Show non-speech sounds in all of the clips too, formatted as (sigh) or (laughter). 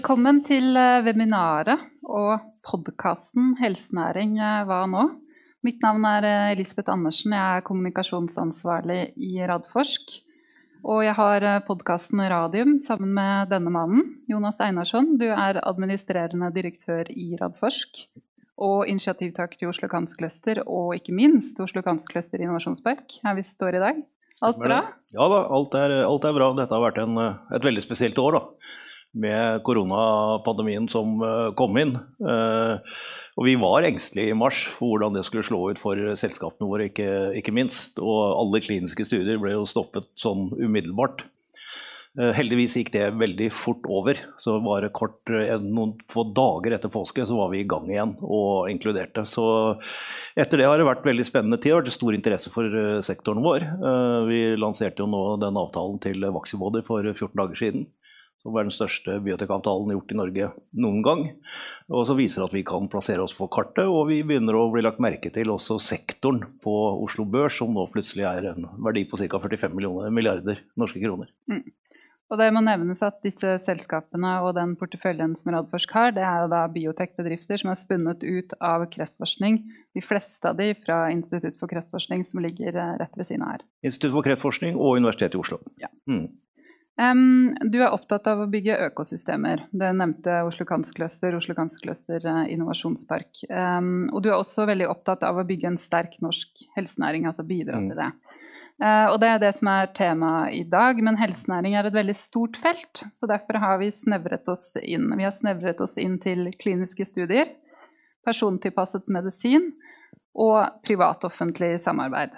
Velkommen til eh, webinaret og podkasten 'Helsenæring eh, hva nå?'. Mitt navn er eh, Elisabeth Andersen, jeg er kommunikasjonsansvarlig i Radforsk. Og jeg har podkasten Radium sammen med denne mannen, Jonas Einarsson. Du er administrerende direktør i Radforsk. Og initiativtaker til Oslo Cancer Cluster, og ikke minst Oslo Cancer Cluster Innovasjonspark, her vi står i dag. Alt bra? Ja da, alt er, alt er bra. Dette har vært en, et veldig spesielt år. da med koronapandemien som eh, kom inn. Eh, og vi var engstelige i mars for hvordan det skulle slå ut for selskapene våre, ikke, ikke minst. Og alle kliniske studier ble jo stoppet sånn umiddelbart. Eh, heldigvis gikk det veldig fort over. Så bare kort, noen få dager etter påske så var vi i gang igjen og inkluderte. Så etter det har det vært veldig spennende tid. Det har vært stor interesse for sektoren vår. Vi lanserte jo nå den avtalen til Vaxibody for 14 dager siden som var den største biotekavtalen gjort i Norge noen gang. Og som viser at vi kan plassere oss på kartet, og vi begynner å bli lagt merke til også sektoren på Oslo Børs, som nå plutselig er en verdi på ca. 45 milliarder norske kroner. Mm. Og det må nevnes at disse selskapene og den porteføljen som Radforsk har, det er jo da biotekbedrifter som er spunnet ut av kreftforskning. De fleste av de fra Institutt for kreftforskning, som ligger eh, rett ved siden av her. Institutt for kreftforskning og Universitetet i Oslo. Ja. Mm. Um, du er opptatt av å bygge økosystemer. Det nevnte Oslo Cancer Cluster, Oslo Cancer Cluster uh, innovasjonspark. Um, og du er også veldig opptatt av å bygge en sterk norsk helsenæring, altså bidra mm. til det. Uh, og det er det som er temaet i dag, men helsenæring er et veldig stort felt. Så derfor har vi snevret oss inn. Vi har snevret oss inn til kliniske studier, persontilpasset medisin og privat-offentlig samarbeid.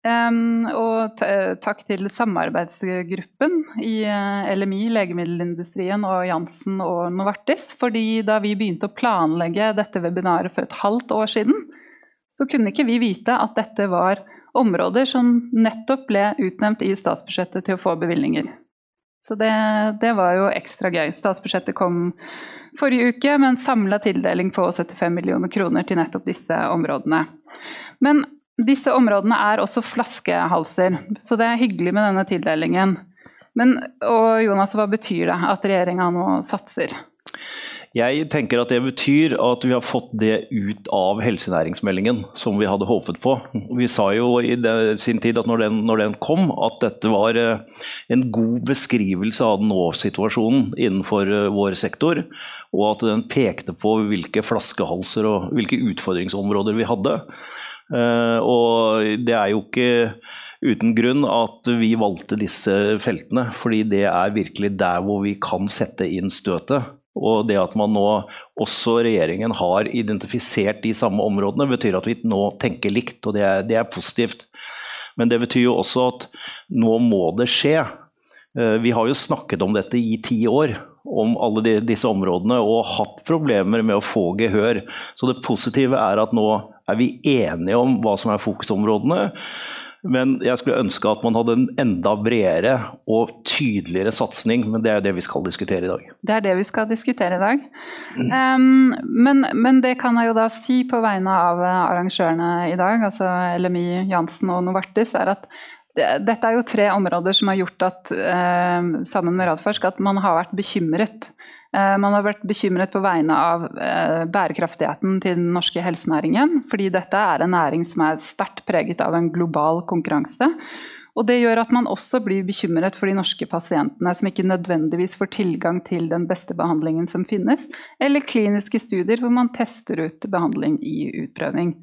Um, og takk til samarbeidsgruppen i eh, LMI, legemiddelindustrien og Jansen og Novartis. fordi da vi begynte å planlegge dette webinaret for et halvt år siden, så kunne ikke vi vite at dette var områder som nettopp ble utnevnt i statsbudsjettet til å få bevilgninger. Så det, det var jo ekstra gøy. Statsbudsjettet kom forrige uke med en samla tildeling på 75 millioner kroner til nettopp disse områdene. Men disse områdene er også flaskehalser, så det er hyggelig med denne tildelingen. Men, og Jonas, hva betyr det at regjeringa nå satser? Jeg tenker at det betyr at vi har fått det ut av helsenæringsmeldingen som vi hadde håpet på. Vi sa jo i det, sin tid at når den, når den, kom, at dette var eh, en god beskrivelse av nå-situasjonen innenfor eh, vår sektor. Og at den pekte på hvilke flaskehalser og hvilke utfordringsområder vi hadde. Eh, og det er jo ikke uten grunn at vi valgte disse feltene, fordi det er virkelig der hvor vi kan sette inn støtet. Og det at man nå, også regjeringen, har identifisert de samme områdene, betyr at vi nå tenker likt, og det er, det er positivt. Men det betyr jo også at nå må det skje. Eh, vi har jo snakket om dette i ti år, om alle de, disse områdene, og hatt problemer med å få gehør. Så det positive er at nå er vi enige om hva som er fokusområdene. Men jeg skulle ønske at man hadde en enda bredere og tydeligere satsing. Men det er jo det vi skal diskutere i dag. Det er det vi skal diskutere i dag. Um, men, men, det kan jeg jo da si på vegne av arrangørene i dag, altså LMI, Jansen og Novartis, er at dette er jo tre områder som har gjort at, uh, sammen med Radforsk, at man har vært bekymret Eh, man har vært bekymret på vegne av eh, bærekraftigheten til den norske helsenæringen. Fordi dette er en næring som er sterkt preget av en global konkurranse. Og det gjør at man også blir bekymret for de norske pasientene som ikke nødvendigvis får tilgang til den beste behandlingen som finnes, eller kliniske studier hvor man tester ut behandling i utprøving.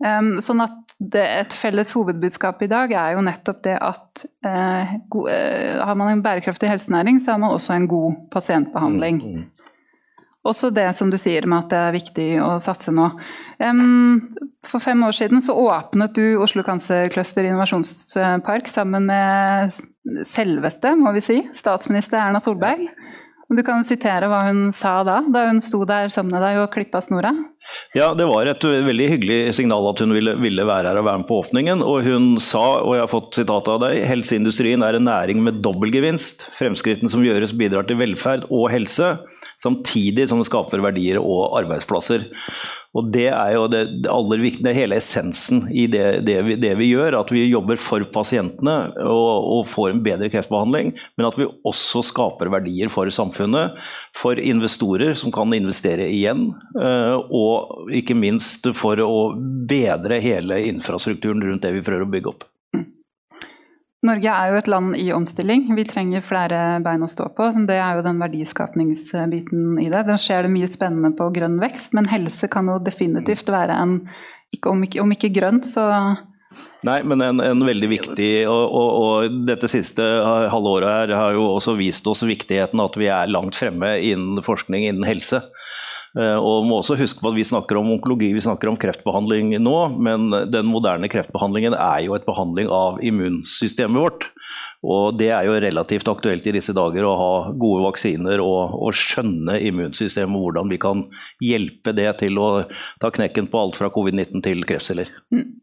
Um, sånn at det, et felles hovedbudskap i dag er jo nettopp det at eh, go, uh, har man en bærekraftig helsenæring, så har man også en god pasientbehandling. Mm, mm. Også det som du sier med at det er viktig å satse nå. Um, for fem år siden så åpnet du Oslo Cancer Cluster innovasjonspark sammen med selveste, må vi si, statsminister Erna Solberg. Du kan jo sitere hva hun sa da, da hun sto der sammen med deg og klippa snora. Ja, det var et veldig hyggelig signal at hun ville, ville, være her og være med på åpningen. Og hun sa, og jeg har fått sitat av deg, helseindustrien er en næring med dobbel gevinst. Fremskrittene som gjøres bidrar til velferd og helse, samtidig som det skaper verdier og arbeidsplasser. Og Det er jo det aller viktigste, er hele essensen i det, det, vi, det, vi, gjør. At vi jobber for pasientene og, og, får en bedre kreftbehandling. Men at vi også skaper verdier for samfunnet. For investorer som kan investere igjen. Eh, og ikke minst for å bedre hele infrastrukturen rundt det vi prøver å bygge opp. Norge er jo et land i omstilling. Vi trenger flere bein å stå på. Det er jo den verdiskapningsbiten i det. Da skjer det mye spennende på grønn vekst, men helse kan jo definitivt være en om ikke, om ikke grønn, så Nei, men en, en veldig viktig og, og, og, dette siste halve året her har jo også vist oss viktigheten av at vi er langt fremme innen forskning innen helse. Eh, og må også huske på at Vi snakker om onkologi, vi snakker om kreftbehandling nå, men den moderne kreftbehandlingen er jo et behandling av immunsystemet vårt. Og Det er jo relativt aktuelt i disse dager å ha gode vaksiner og, og skjønne immunsystemet, hvordan vi kan hjelpe det til å ta knekken på alt fra covid-19 til kreftceller. Mm.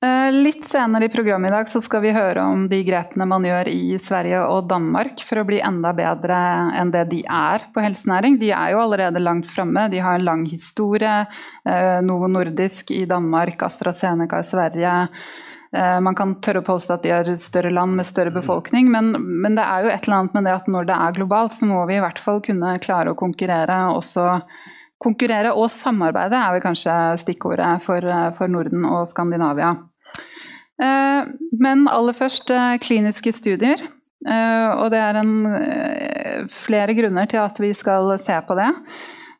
Eh, litt senere i programmet i dag så skal vi høre om de grepene man gjør i Sverige og Danmark for å bli enda bedre enn det de er på helsenæring. De er jo allerede langt framme. De har en lang historie. Eh, Novo Nordisk i Danmark, AstraZeneca i Sverige. Eh, man kan tørre å påstå at de er et større land med større befolkning, men, men, det er jo et eller annet med det at når det er globalt, så må vi i hvert fall kunne klare å konkurrere også. Konkurrere og samarbeide er vel kanskje stikkordet for, for Norden og Skandinavia. Eh, men aller først eh, kliniske studier. Eh, og det er en, flere grunner til at vi skal se på det.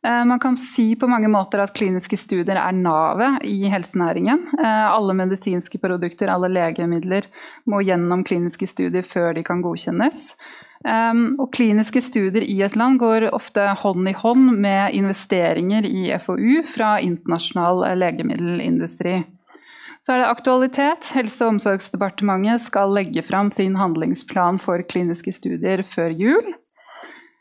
Man kan si på mange måter at kliniske studier er navet i helsenæringen. Alle medisinske produkter, alle legemidler må gjennom kliniske studier før de kan godkjennes. Og kliniske studier i et land går ofte hånd i hånd med investeringer i FoU fra internasjonal legemiddelindustri. Så er det aktualitet. Helse- og omsorgsdepartementet skal legge fram sin handlingsplan for kliniske studier før jul.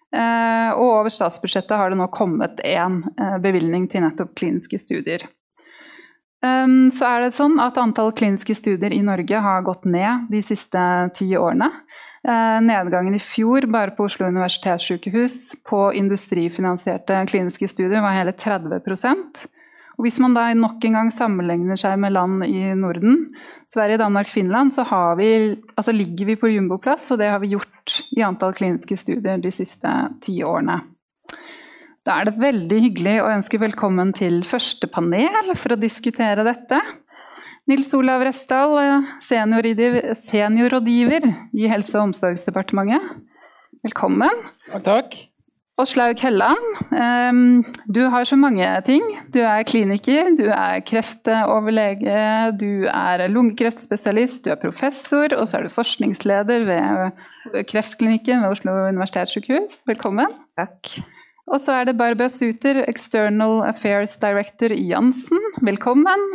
Eh, og over statsbudsjettet har det nå kommet én eh, bevilgning til nettopp kliniske studier. Så er det sånn at antall kliniske studier i Norge har gått ned de siste ti årene. Eh, nedgangen i fjor bare på Oslo universitetssykehus på industrifinansierte kliniske studier var hele 30 og hvis man da nok en gang sammenligner seg med land i Norden, Sverige, Danmark, Finland, så vi, altså ligger vi på jumboplass, og det har vi gjort i antall kliniske studier de siste ti årene. Da er det veldig hyggelig å ønske velkommen til første panel for å diskutere dette. Nils Olav Restdal, seniorrådgiver i Helse- og omsorgsdepartementet. Velkommen. Takk, takk. Åslaug Helland, du har så mange ting. Du er kliniker, du er kreftoverlege, du er lungekreftspesialist, du er professor, og så er du forskningsleder ved Kreftklinikken ved Oslo universitetssykehus. Velkommen. Takk. Og så er det Barbara Suter, External Affairs Director i Jansen. Velkommen.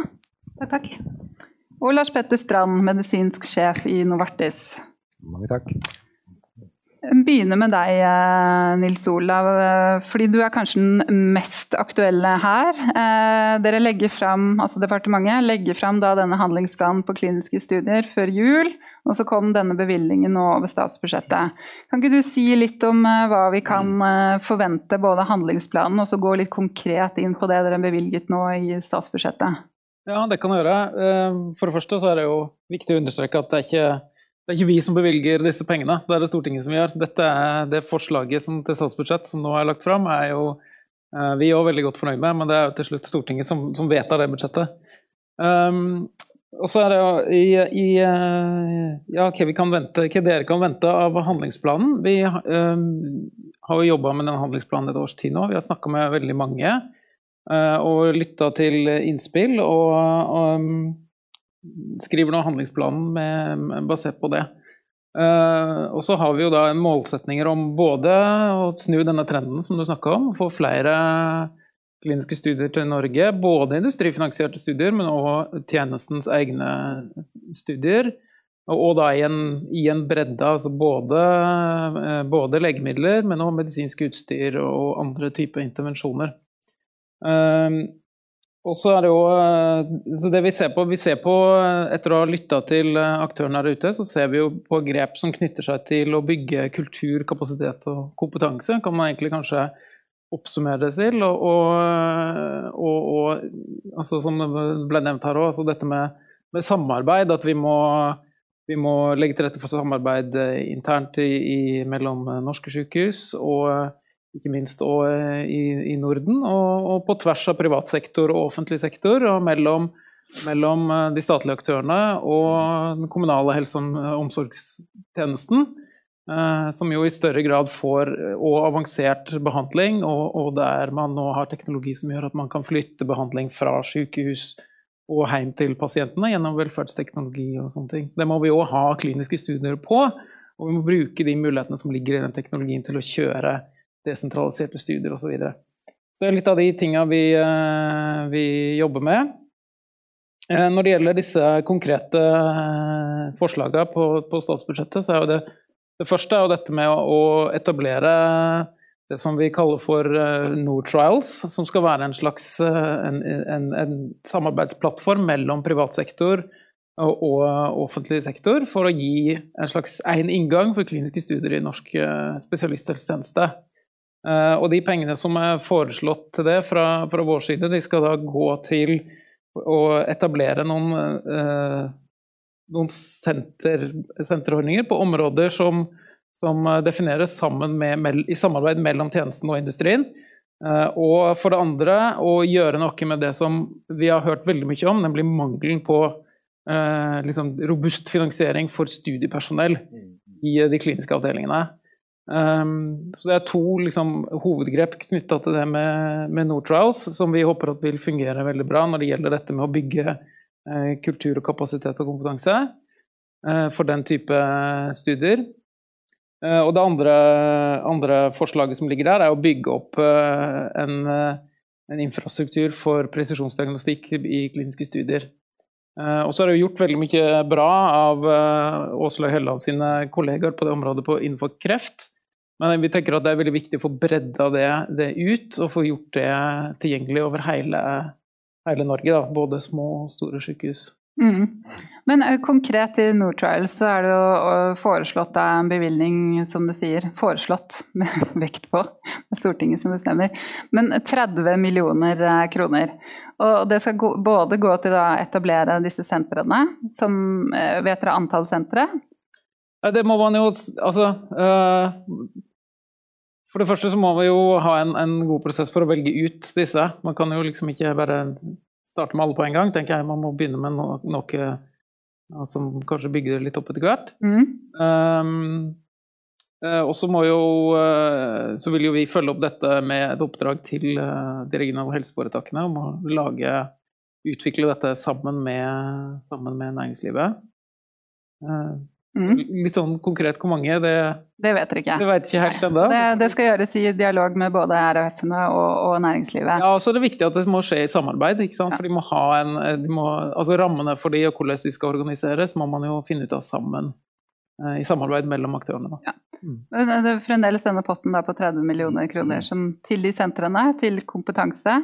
Takk, takk. Og Lars Petter Strand, medisinsk sjef i Novartis. Mange takk begynne med deg, eh, Nils Olav, eh, fordi du er kanskje den mest aktuelle her. Eh, dere legger frem, altså Departementet legger fram denne handlingsplanen på kliniske studier før jul. Og så kom denne bevilgningen nå over statsbudsjettet. Kan ikke du si litt om hva vi kan forvente, både handlingsplanen og så gå litt konkret inn på det dere bevilget nå i statsbudsjettet? Ja, det kan jeg gjøre. For det første så er det jo viktig å understreke at det er ikke det er ikke vi som bevilger disse pengene, det er det Stortinget som gjør. Så dette er det forslaget som, til statsbudsjett som nå er lagt fram, er jo uh, vi er veldig godt fornøyd med, men det er jo til slutt Stortinget som, som vedtar det budsjettet. Um, og så er det jo i, i uh, Ja, hva, vi kan vente, hva dere kan vente av handlingsplanen. Vi um, har jo jobba med den handlingsplanen et års tid nå. Vi har snakka med veldig mange uh, og lytta til innspill. og, og skriver nå handlingsplanen med, basert på det. Uh, og så har vi jo da målsetninger om både å snu denne trenden som du snakka om, få flere kliniske studier til Norge. Både industrifinansierte studier, men også tjenestens egne studier. Og da i en, i en bredde, altså både, uh, både, legemidler, men også medisinsk utstyr og andre typer intervensjoner. Um, og så er det jo eh, så det vi ser på, vi ser på Etter å ha lytta til aktørene her ute, så ser vi jo på grep som knytter seg til å bygge kultur, kapasitet og kompetanse. Kan man egentlig kanskje oppsummere det til. Og, og, og, og altså, som det ble nevnt her òg, altså dette med, med, samarbeid. At vi må, vi må, legge til rette for samarbeid internt i, i, mellom norske sykehus. og ikke minst og eh, i, i Norden, og, og, på tvers av privat sektor og offentlig sektor, og mellom, mellom eh, de statlige aktørene og den kommunale helse- og omsorgstjenesten. Eh, som jo i større grad får og avansert behandling, og, og, der man nå har teknologi som gjør at man kan flytte behandling fra sykehus og hjem til pasientene gjennom velferdsteknologi og sånne ting. Så det må vi òg ha kliniske studier på, og vi må bruke de mulighetene som ligger i den teknologien til å kjøre desentraliserte studier osv. Så, videre. så det er litt av de tinga vi, eh, vi, jobber med. Eh, når det gjelder disse konkrete eh, forslagene på, på, statsbudsjettet, så er jo det det første er jo dette med å etablere det som vi kaller for Nord-Trials, som skal være en slags en, en, en samarbeidsplattform mellom privat sektor og, og, offentlig sektor for å gi en slags én inngang for kliniske studier i norsk spesialisthelsetjeneste. Uh, og de pengene som er foreslått til det fra, fra, vår side, de skal da gå til å etablere noen, uh, noen senter, senterordninger på områder som, som defineres med, i samarbeid mellom tjenesten og industrien. Og for det andre å gjøre noe med det som vi har hørt veldig mye om, nemlig mangelen på liksom robust finansiering for studiepersonell i de kliniske avdelingene. Um, så det er to liksom, hovedgrep knytta til det med, med Nortrials, som vi håper at vil fungere veldig bra når det gjelder dette med å bygge uh, kultur og kapasitet og kompetanse uh, for den type studier. Uh, og det andre, andre, forslaget som ligger der, er å bygge opp en, en, infrastruktur for presisjonsdiagnostikk i kliniske studier. og så er det gjort veldig mye bra av Åslaug Helland sine kollegaer på det området på, innenfor kreft. Men vi tenker at det er veldig viktig å få bredda det, det ut, og få gjort det tilgjengelig over hele, hele Norge. Da. Både små og store sykehus. Mm. Men konkret i Nordtrial så er det jo foreslått en bevilgning, som du sier, foreslått (laughs) med vekt på, det er Stortinget som bestemmer, men 30 millioner kroner. Og det skal gå, både gå til å etablere disse sentrene, som vet dere antall sentre? Det må man jo Altså for det første så må vi jo ha en, en, god prosess for å velge ut disse. Man kan jo liksom ikke bare starte med alle på en gang, tenker jeg. Man må begynne med noe, noe som kanskje bygger litt opp etter hvert. Mm. Um, og så må jo uh, Så vil jo vi følge opp dette med et oppdrag til de regionale helseforetakene om å lage Utvikle dette sammen med, sammen med næringslivet. Mm. Litt sånn konkret hvor mange, det, det vet dere ikke. Det vet ikke helt ennå. Det, det, skal gjøres i dialog med både RHF-ene og, og, næringslivet. Ja, så er det viktig at det må skje i samarbeid. ikke sant? Ja. For de må ha en, de må, altså Rammene for de og hvordan de skal organiseres, må man jo finne ut av sammen. Eh, I samarbeid mellom aktørene. Ja. Mm. Det er fremdeles denne potten på 30 millioner kroner som, til de sentrene, til kompetanse,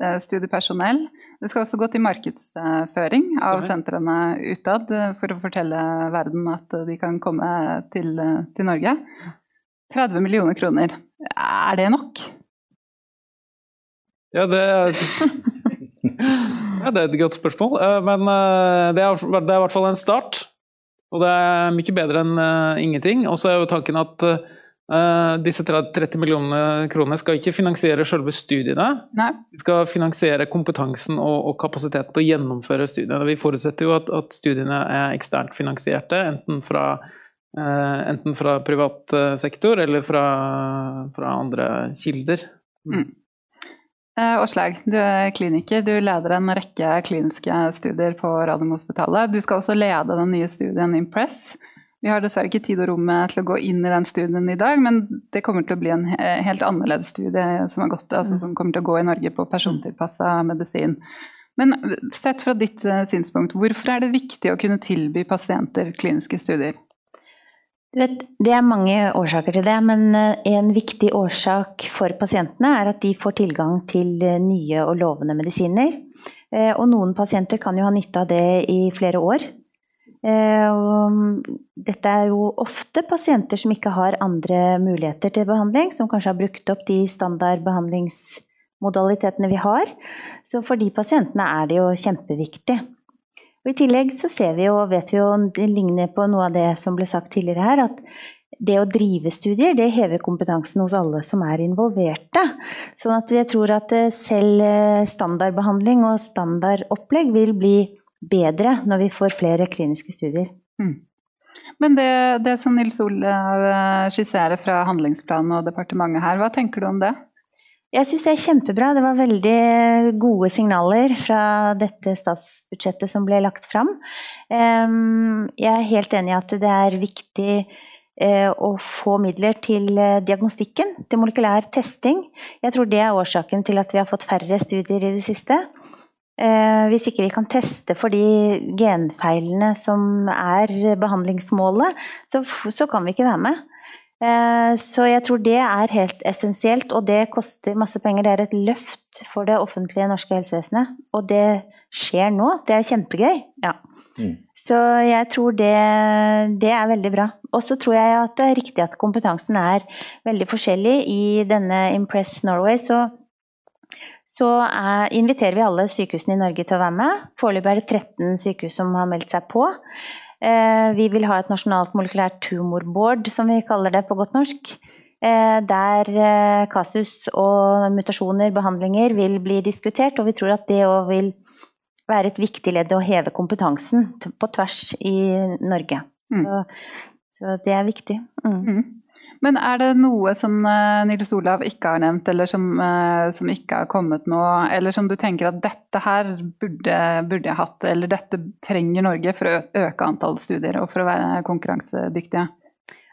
eh, studiepersonell det skal også gå til markedsføring av sentrene utad eh, for å fortelle verden at de kan komme til, eh, til Norge. 30 millioner kroner, er det nok? Ja, det er, (laughs) ja, det er et godt spørsmål. Eh, men det er, det er i hvert fall en start. Og det er mye bedre enn ingenting. Og så er jo tanken at Uh, disse 30 millionene kroner skal ikke finansiere selve studiene. Nei. De skal finansiere kompetansen og, og, kapasiteten til å gjennomføre studiene. Vi forutsetter jo at, at studiene er eksternt finansierte, enten fra, uh, enten fra privat uh, sektor eller fra, fra andre kilder. Mm. Åslaug, du er kliniker. Du leder en rekke kliniske studier på Radiumhospitalet. Du skal også lede den nye studien Impress vi har dessverre ikke tid og rom til å gå inn i den studien i dag, men det kommer til å bli en helt annerledes studie som, gått, altså, som kommer til å gå i Norge på persontilpassa medisin. Men sett fra ditt uh, synspunkt, hvorfor er det viktig å kunne tilby pasienter kliniske studier? Vet, det er mange årsaker til det, men eh, en viktig årsak for pasientene er at de får tilgang til eh, nye og lovende medisiner. Eh, og noen pasienter kan jo ha nytte av det i flere år. Og dette er jo ofte pasienter som ikke har andre muligheter til behandling, som kanskje har brukt opp de standardbehandlingsmodalitetene vi har. Så for de pasientene er det jo kjempeviktig. Og I tillegg så ser vi jo, vet vi jo, det ligner på noe av det som ble sagt tidligere her, at det å drive studier, det hever kompetansen hos alle som er involverte. Sånn at jeg tror at eh, selv eh, standardbehandling og standardopplegg vil bli bedre når vi får flere kliniske studier. Mm. Men det, det som Nils Ole eh, skisserer fra handlingsplanen og departementet her, hva tenker du om det? Jeg syns det er kjempebra. Det var veldig gode signaler fra dette statsbudsjettet som ble lagt fram. Jeg er helt enig i at det er viktig eh, å få midler til eh, diagnostikken, til molekylær testing. Jeg tror det er årsaken til at vi har fått færre studier i det siste. Eh, hvis ikke vi kan teste for de genfeilene som er behandlingsmålet, så, så kan vi ikke være med. Eh, så jeg tror det er helt essensielt, og det koster masse penger. Det er et løft for det offentlige norske helsevesenet, og det skjer nå. Det er kjempegøy. Ja. Mm. Så jeg tror det, det er veldig bra. Og så tror jeg at det er riktig at kompetansen er veldig forskjellig. I denne Impress Norway så, så er, inviterer vi alle sykehusene i Norge til å være med. Foreløpig er det 13 sykehus som har meldt seg på. Eh, vi vil ha et nasjonalt molekylært tumorboard, som vi kaller det på godt norsk. Eh, der eh, kasus og mutasjoner, behandlinger, vil bli diskutert. Og vi tror at det òg vil være et viktig ledd å heve kompetansen på tvers i Norge. Mm. Så, så, det er viktig. Mm. Mm. Men er det noe som uh, Nils Olav ikke har nevnt, eller som, uh, som, ikke har kommet nå, eller som du tenker at dette her burde, burde jeg hatt, eller dette trenger Norge for å øke antall studier og for å være konkurransedyktige?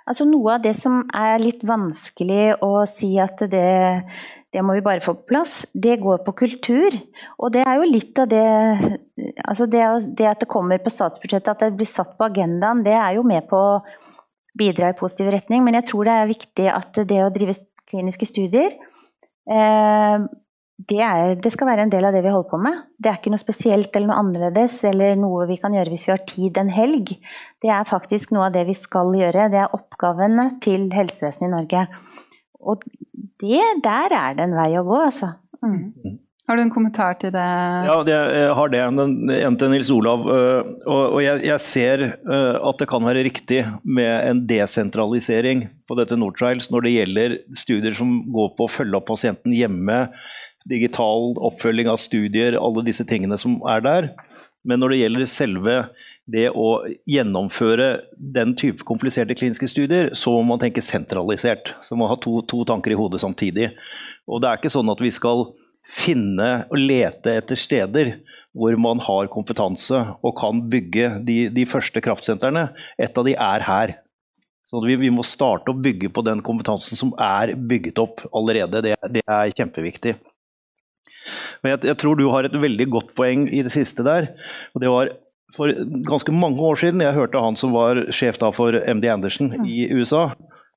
Altså Noe av det som er litt vanskelig å si at det, det må vi bare få på plass, det går på kultur. Og det er jo litt av det altså det, det at det kommer på statsbudsjettet, at det blir satt på agendaen, det er jo med på å bidra i positiv retning. Men jeg tror det er viktig at det å drive kliniske studier eh, det, er, det, skal være en del av det vi holder på med. Det er ikke noe spesielt eller noe annerledes eller noe vi kan gjøre hvis vi har tid en helg. Det er faktisk noe av det vi skal gjøre. Det er oppgavene til helsevesenet i Norge. Og det, der er det en vei å gå, altså. Mm. Har du en kommentar til det? Ja, jeg har det. En til Nils Olav. Øh, og jeg, ser øh, at det kan være riktig med en desentralisering på dette Nortrials når det gjelder studier som går på å følge opp pasienten hjemme, digital oppfølging av studier, alle disse tingene som er der. Men når det gjelder selve det å gjennomføre den type kompliserte kliniske studier, så må man tenke sentralisert. Så man må ha to, to tanker i hodet samtidig. Og det er ikke sånn at vi skal finne og lete etter steder hvor man har kompetanse og kan bygge de, de første kraftsentrene. Et av de er her. Så vi, vi, må starte å bygge på den kompetansen som er bygget opp allerede. Det, det er kjempeviktig. Men jeg, jeg, tror du har et veldig godt poeng i det siste der. og det var For ganske mange år siden jeg hørte han som var sjef for MD Anderson i USA,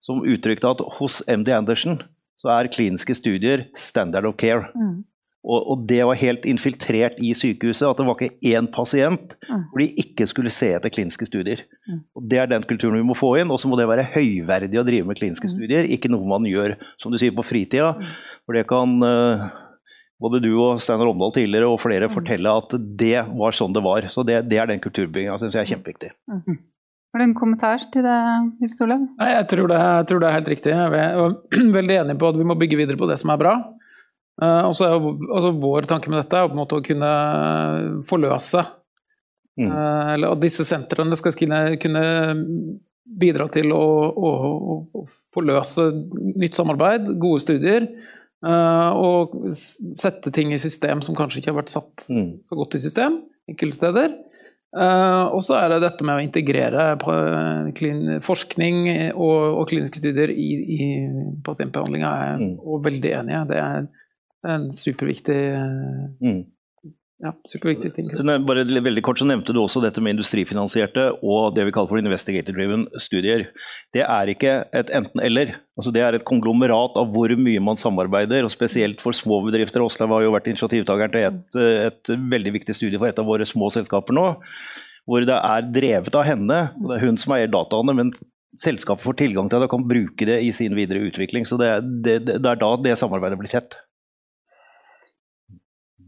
som uttrykte at hos MD Anderson så er kliniske studier standard of care. Mm. Og, og, det var helt infiltrert i sykehuset at det var ikke én pasient mm. hvor de ikke skulle se etter kliniske studier. Mm. Og Det er den kulturen vi må få inn. Og så må det være høyverdig å drive med kliniske mm. studier, ikke noe man gjør som du sier, på fritida. Mm. For det kan uh, både du og Steinar Omdal tidligere og flere mm. fortelle at det var sånn det var. Så det, det er den kulturbygginga som jeg er kjempeviktig. Har du en kommentar til det, Nils Olav? Nei, jeg tror, det, jeg tror, det, er helt riktig. Jeg er (clears throat) veldig enig på at vi må bygge videre på det som er bra. Uh, også er altså, Vår tanke med dette er på en måte å kunne forløse mm. uh, Eller at disse sentrene skal kunne bidra til å, å, å, forløse nytt samarbeid, gode studier. Uh, og sette ting i system som kanskje ikke har vært satt mm. så godt i system enkelte steder. Uh, og så er det dette med å integrere uh, forskning og, og, kliniske studier i, i pasientbehandlinga. Jeg er mm. veldig enig i. Det er en superviktig uh, mm. Ja, superviktig ting. Bare veldig kort så nevnte du også dette med industrifinansierte og det vi kaller for investigator-driven studier. Det er ikke et enten-eller. Altså det er et konglomerat av hvor mye man samarbeider, og spesielt for små bedrifter. Åslaug har jo vært initiativtakeren til et, et, veldig viktig studie for et av våre små selskaper nå. Hvor det er drevet av henne, og det er hun som eier dataene, men selskapet får tilgang til det og kan bruke det i sin videre utvikling. Så det, det, det er da det samarbeidet blir sett.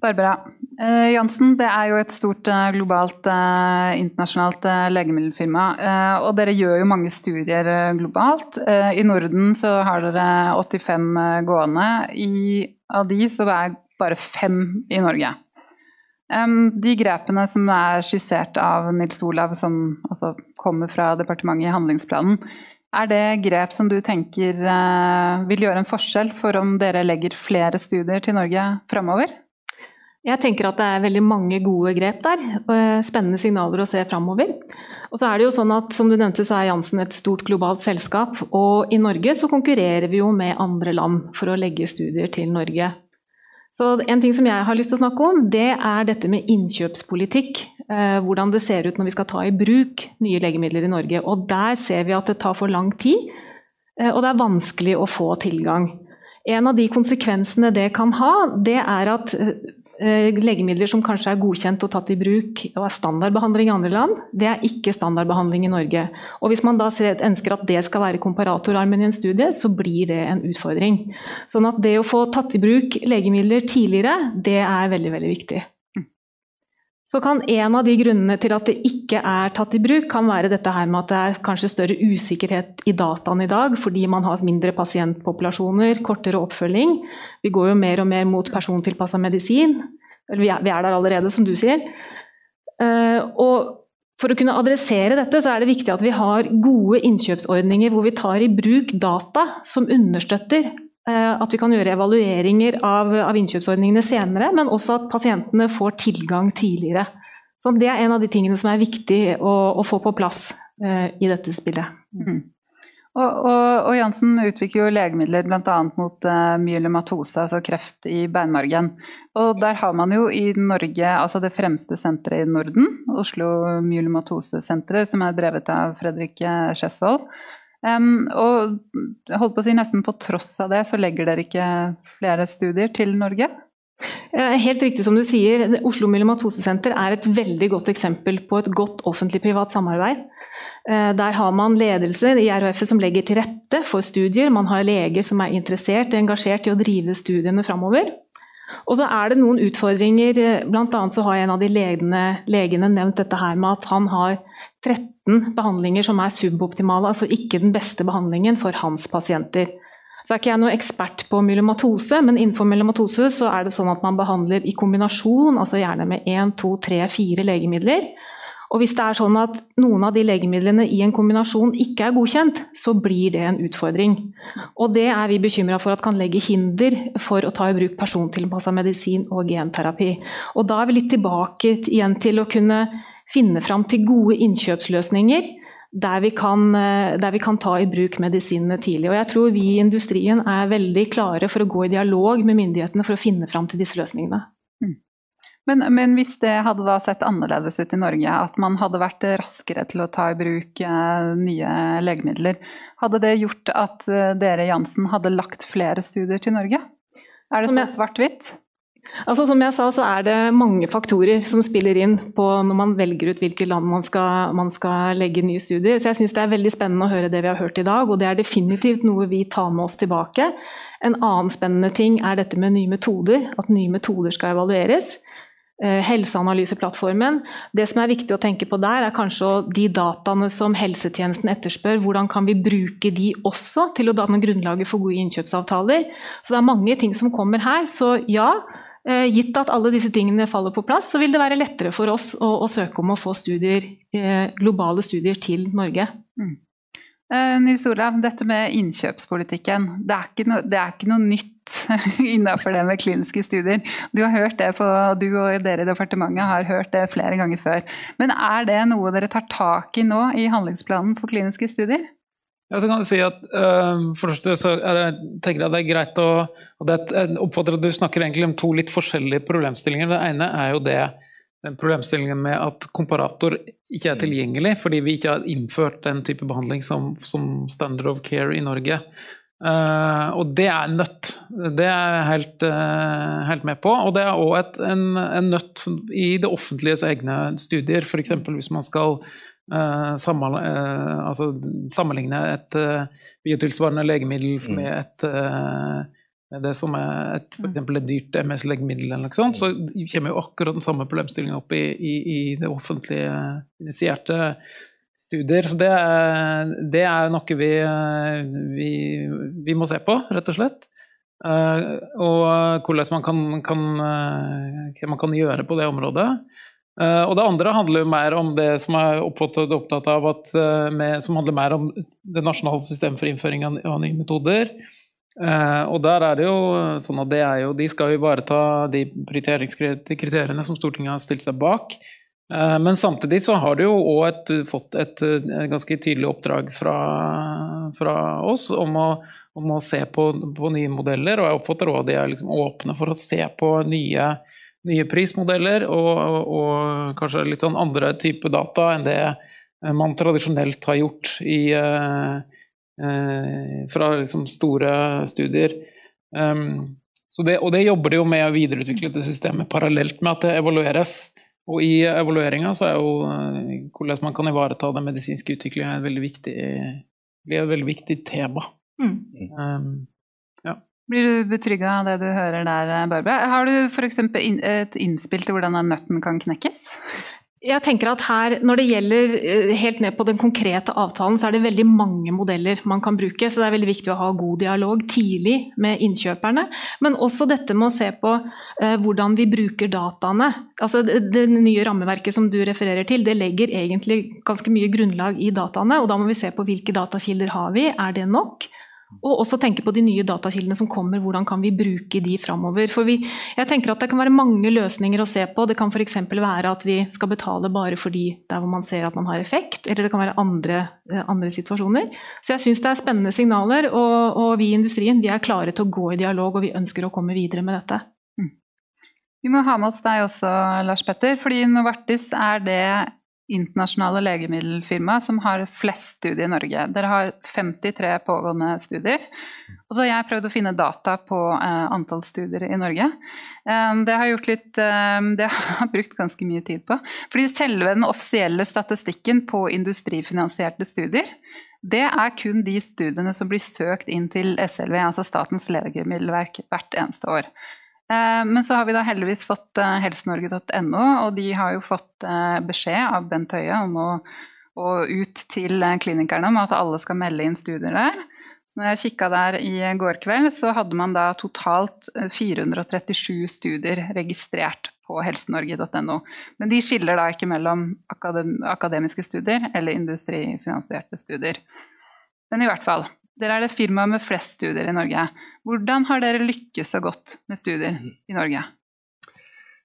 Barbara. Eh, Jansen, det er jo et stort eh, globalt eh, internasjonalt eh, legemiddelfirma. Eh, og dere gjør jo mange studier eh, globalt. I Norden så har dere 85 gående. I, av de så er bare fem i Norge. de grepene som er skissert av Nils Olav, som altså, kommer fra departementet i handlingsplanen, er det grep som du tenker vil gjøre en forskjell for om dere legger flere studier til Norge framover? Jeg tenker at det er veldig mange gode grep der. Eh, spennende signaler å se framover. Og så er det jo sånn at som du nevnte så er Jansen et stort globalt selskap. Og i Norge så konkurrerer vi jo med andre land for å legge studier til Norge. Så en ting som jeg har lyst til å snakke om, det er dette med innkjøpspolitikk. Eh, hvordan det ser ut når vi skal ta i bruk nye legemidler i Norge. Og der ser vi at det tar for lang tid, eh, og det er vanskelig å få tilgang. En av de konsekvensene det kan ha, det er at eh, legemidler som kanskje er godkjent og tatt i bruk og er standardbehandling i andre land, det er ikke standardbehandling i Norge. Og Hvis man da ønsker at det skal være komparatorarmen i en studie, så blir det en utfordring. Sånn at det å få tatt i bruk legemidler tidligere, det er veldig, veldig viktig så kan en av de grunnene til at det ikke er tatt i bruk, kan være dette her med at det er kanskje større usikkerhet i dataene i dag, fordi man har mindre pasientpopulasjoner, kortere oppfølging. Vi går jo mer og mer mot persontilpassa medisin. Vi er, der allerede, som du sier. Eh, og for å kunne adressere dette, så er det viktig at vi har gode innkjøpsordninger hvor vi tar i bruk data som understøtter at vi kan gjøre evalueringer av, av, innkjøpsordningene senere, men også at pasientene får tilgang tidligere. Så Det er en av de tingene som er viktig å, å få på plass eh, i dette spillet. Mm. Og, og, og, Jansen utvikler jo legemidler bl.a. mot uh, myelomatose, altså kreft i beinmargen. Og der har man jo i Norge altså det fremste senteret i Norden, Oslo myelomatosesenteret, som er drevet av Fredrik Skjesvold. Um, og holdt på å si nesten på tross av det, så legger dere ikke flere studier til Norge? Helt riktig som du sier. Oslo Myelomatosesenter er et veldig godt eksempel på et godt offentlig-privat samarbeid. Eh, der har man ledelse i RHF som legger til rette for studier. Man har leger som er interessert og engasjert i å drive studiene framover. Og så er det noen utfordringer. Blant annet så har en av de legene, legene nevnt dette her med at han har 13 behandlinger som er suboptimale, altså ikke den beste behandlingen for hans pasienter. Så er ikke jeg noe ekspert på myelomatose, men innenfor myelomatose så er det sånn at man behandler i kombinasjon, altså gjerne med én, to, tre, fire legemidler. Og hvis det er sånn at noen av de legemidlene i en kombinasjon ikke er godkjent, så blir det en utfordring. Og det er vi bekymra for at kan legge hinder for å ta i bruk persontilpassa medisin og genterapi. Og da er vi litt tilbake igjen til å kunne finne fram til gode innkjøpsløsninger. Der vi, kan, der vi kan ta i bruk medisinene tidlig. Og jeg tror vi i industrien er veldig klare for å gå i dialog med myndighetene for å finne fram til disse løsningene. Men, men, hvis det hadde da sett annerledes ut i Norge, at man hadde vært raskere til å ta i bruk eh, nye legemidler, hadde det gjort at eh, dere Jansen hadde lagt flere studier til Norge? Er det så svart-hvitt? Altså, som jeg sa, så er det mange faktorer som spiller inn på når man velger ut hvilke land man skal, man skal legge nye studier. Så jeg syns det er veldig spennende å høre det vi har hørt i dag, og det er definitivt noe vi tar med oss tilbake. En annen spennende ting er dette med nye metoder, at nye metoder skal evalueres. Eh, helseanalyseplattformen. Det som er viktig å tenke på der, er kanskje de dataene som helsetjenesten etterspør. Hvordan kan vi bruke de også til å danne grunnlaget for gode innkjøpsavtaler. Så det er mange ting som kommer her. Så ja, gitt at alle disse tingene faller på plass, så vil det være lettere for oss å, å søke om å få studier, eh, globale studier til Norge. Mm. Uh, Nils Olav, dette med innkjøpspolitikken. Det er ikke, no, det er ikke noe nytt (laughs) innenfor det med kliniske studier. Du, har hørt det på, du og dere i departementet har hørt det flere ganger før. Men er det noe dere tar tak i nå i handlingsplanen for kliniske studier? Ja, så kan jeg si at uh, For det første så er det, tenker jeg det er greit å og det, Jeg oppfatter at du snakker egentlig om to litt forskjellige problemstillinger. Det ene er jo det den problemstillingen med at komparator ikke er tilgjengelig fordi vi ikke har innført den type behandling som, som standard of care i Norge. Uh, og det er nødt. Det er jeg helt, uh, helt med på. Og det er òg en, en, nødt i det offentliges egne studier. F.eks. hvis man skal Uh, sammen, uh, altså, sammenligne et biotilsvarende legemiddel mm. med et, det som er et, for mm. et dyrt MS-legemiddel, eller noe sånt, så kommer jo akkurat den samme problemstillingen opp i, i, i det offentlige initierte studier. Så det er, det er noe vi, vi, vi, må se på, rett og slett. og hvordan man kan, kan, hva man kan gjøre på det området. Uh, og det andre handler jo mer om det som er oppfattet opptatt av at, uh, med, som handler mer om det nasjonale systemet for innføring av, av nye metoder. Uh, og der er det jo sånn at det er jo, de skal ivareta de prioriteringskriteriene som Stortinget har stilt seg bak. men samtidig så har de jo òg fått et, ganske tydelig oppdrag fra, fra oss om å, om å se på, på, nye modeller, og jeg oppfatter òg at de er liksom åpne for å se på nye nye prismodeller og, og, og kanskje litt sånn andre typer data enn det eh, man tradisjonelt har gjort i, fra liksom store studier. Det, og det jobber de jo med å videreutvikle det systemet parallelt med at det evalueres. Og i evalueringa så er jo uh, hvordan man kan ivareta den medisinske utviklinga et veldig viktig, blir et veldig viktig tema. Mm. Um, blir du betrygga av det du hører der, Barbara? Har du f.eks. et innspill til hvordan den nøtten kan knekkes? Jeg tenker at her, Når det gjelder eh, helt ned på den konkrete avtalen, så er det veldig mange modeller man kan bruke. Så det er veldig viktig å ha god dialog tidlig med innkjøperne. Men også dette med å se på eh, hvordan vi bruker dataene. Altså det, det, nye rammeverket som du refererer til, det legger egentlig ganske mye grunnlag i dataene. Og da må vi se på hvilke datakilder har vi, er det nok? Og også tenke på de nye datakildene som kommer, hvordan kan vi bruke de framover. For vi, jeg tenker at det kan være mange løsninger å se på. Det kan f.eks. være at vi skal betale bare for de der hvor man ser at man har effekt, eller det kan være andre, eh, andre situasjoner. Så jeg syns det er spennende signaler, og, og, vi i industrien vi er klare til å gå i dialog, og vi ønsker å komme videre med dette. Mm. Vi må ha med oss deg også, Lars Petter, fordi Novartis er det internasjonale legemiddelfirma som har flest studier i Norge. Dere har 53 pågående studier. Og så har jeg prøvd å finne data på eh, antall studier i Norge. Um, det har, det (laughs) har brukt ganske mye tid på. Fordi selve den offisielle statistikken på industrifinansierte studier, det er kun de studiene som blir søkt inn til SLV, altså Statens legemiddelverk, hvert eneste år. Eh, men så har vi da heldigvis fått eh, helsenorge.no, og de har jo fått eh, beskjed av Bent Høie om å, å ut til klinikerne om at alle skal melde inn studier der. Så når jeg kikka der i går kveld, så hadde man da totalt 437 studier registrert på helsenorge.no. Men de skiller da ikke mellom akademiske studier eller industrifinansierte studier. Men i hvert fall, dere er det firmaet med flest studier i Norge. Hvordan har dere lykkes så godt med studier i Norge?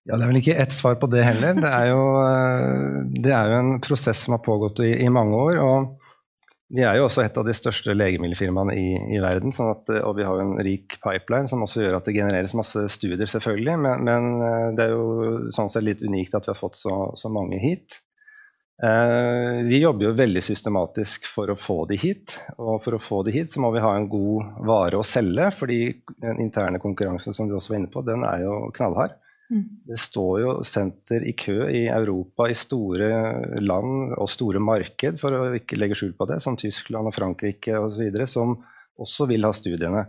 Ja, Det er vel ikke ett svar på det heller. Det er jo, eh, det er jo en prosess som har pågått i, i, mange år. og Vi er jo også et av de største legemiddelfirmaene i, i verden. Sånn at, og vi har jo en rik pipeline som også gjør at det genereres masse studier, selvfølgelig. Men, men eh, det er jo sånn sett litt unikt at vi har fått så, så mange hit. Eh, vi jobber jo veldig systematisk for å få de hit. Og for å få de hit, så må vi ha en god vare å selge. fordi den interne konkurransen som du også var inne på, den er jo knallhard. Mm. Det står jo senter i kø i Europa, i store land og store marked, for å ikke legge skjul på det, som Tyskland og Frankrike osv., som også vil ha studiene.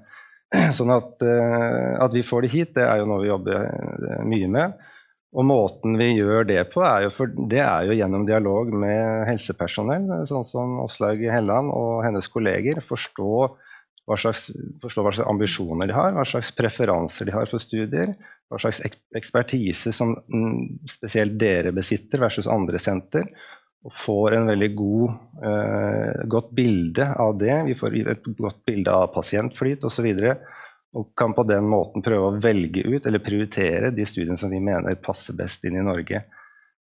(clears throat) Sånn at, eh, at vi får de hit, det er jo noe vi jobber eh, mye med. Og måten vi gjør det på, er jo, for, det er jo gjennom dialog med helsepersonell, sånn som Åslaug Helland og hennes kolleger. Forstå hva, slags, forstå hva slags ambisjoner de har, hva slags preferanser de har for studier. Hva slags ekspertise som mm, spesielt dere besitter versus andre senter. Og får en veldig god, eh, godt bilde av det. Vi får et godt bilde av pasientflyt osv. Og, så og kan på den måten prøve å velge ut eller prioritere de studiene som vi mener passer best inn i Norge.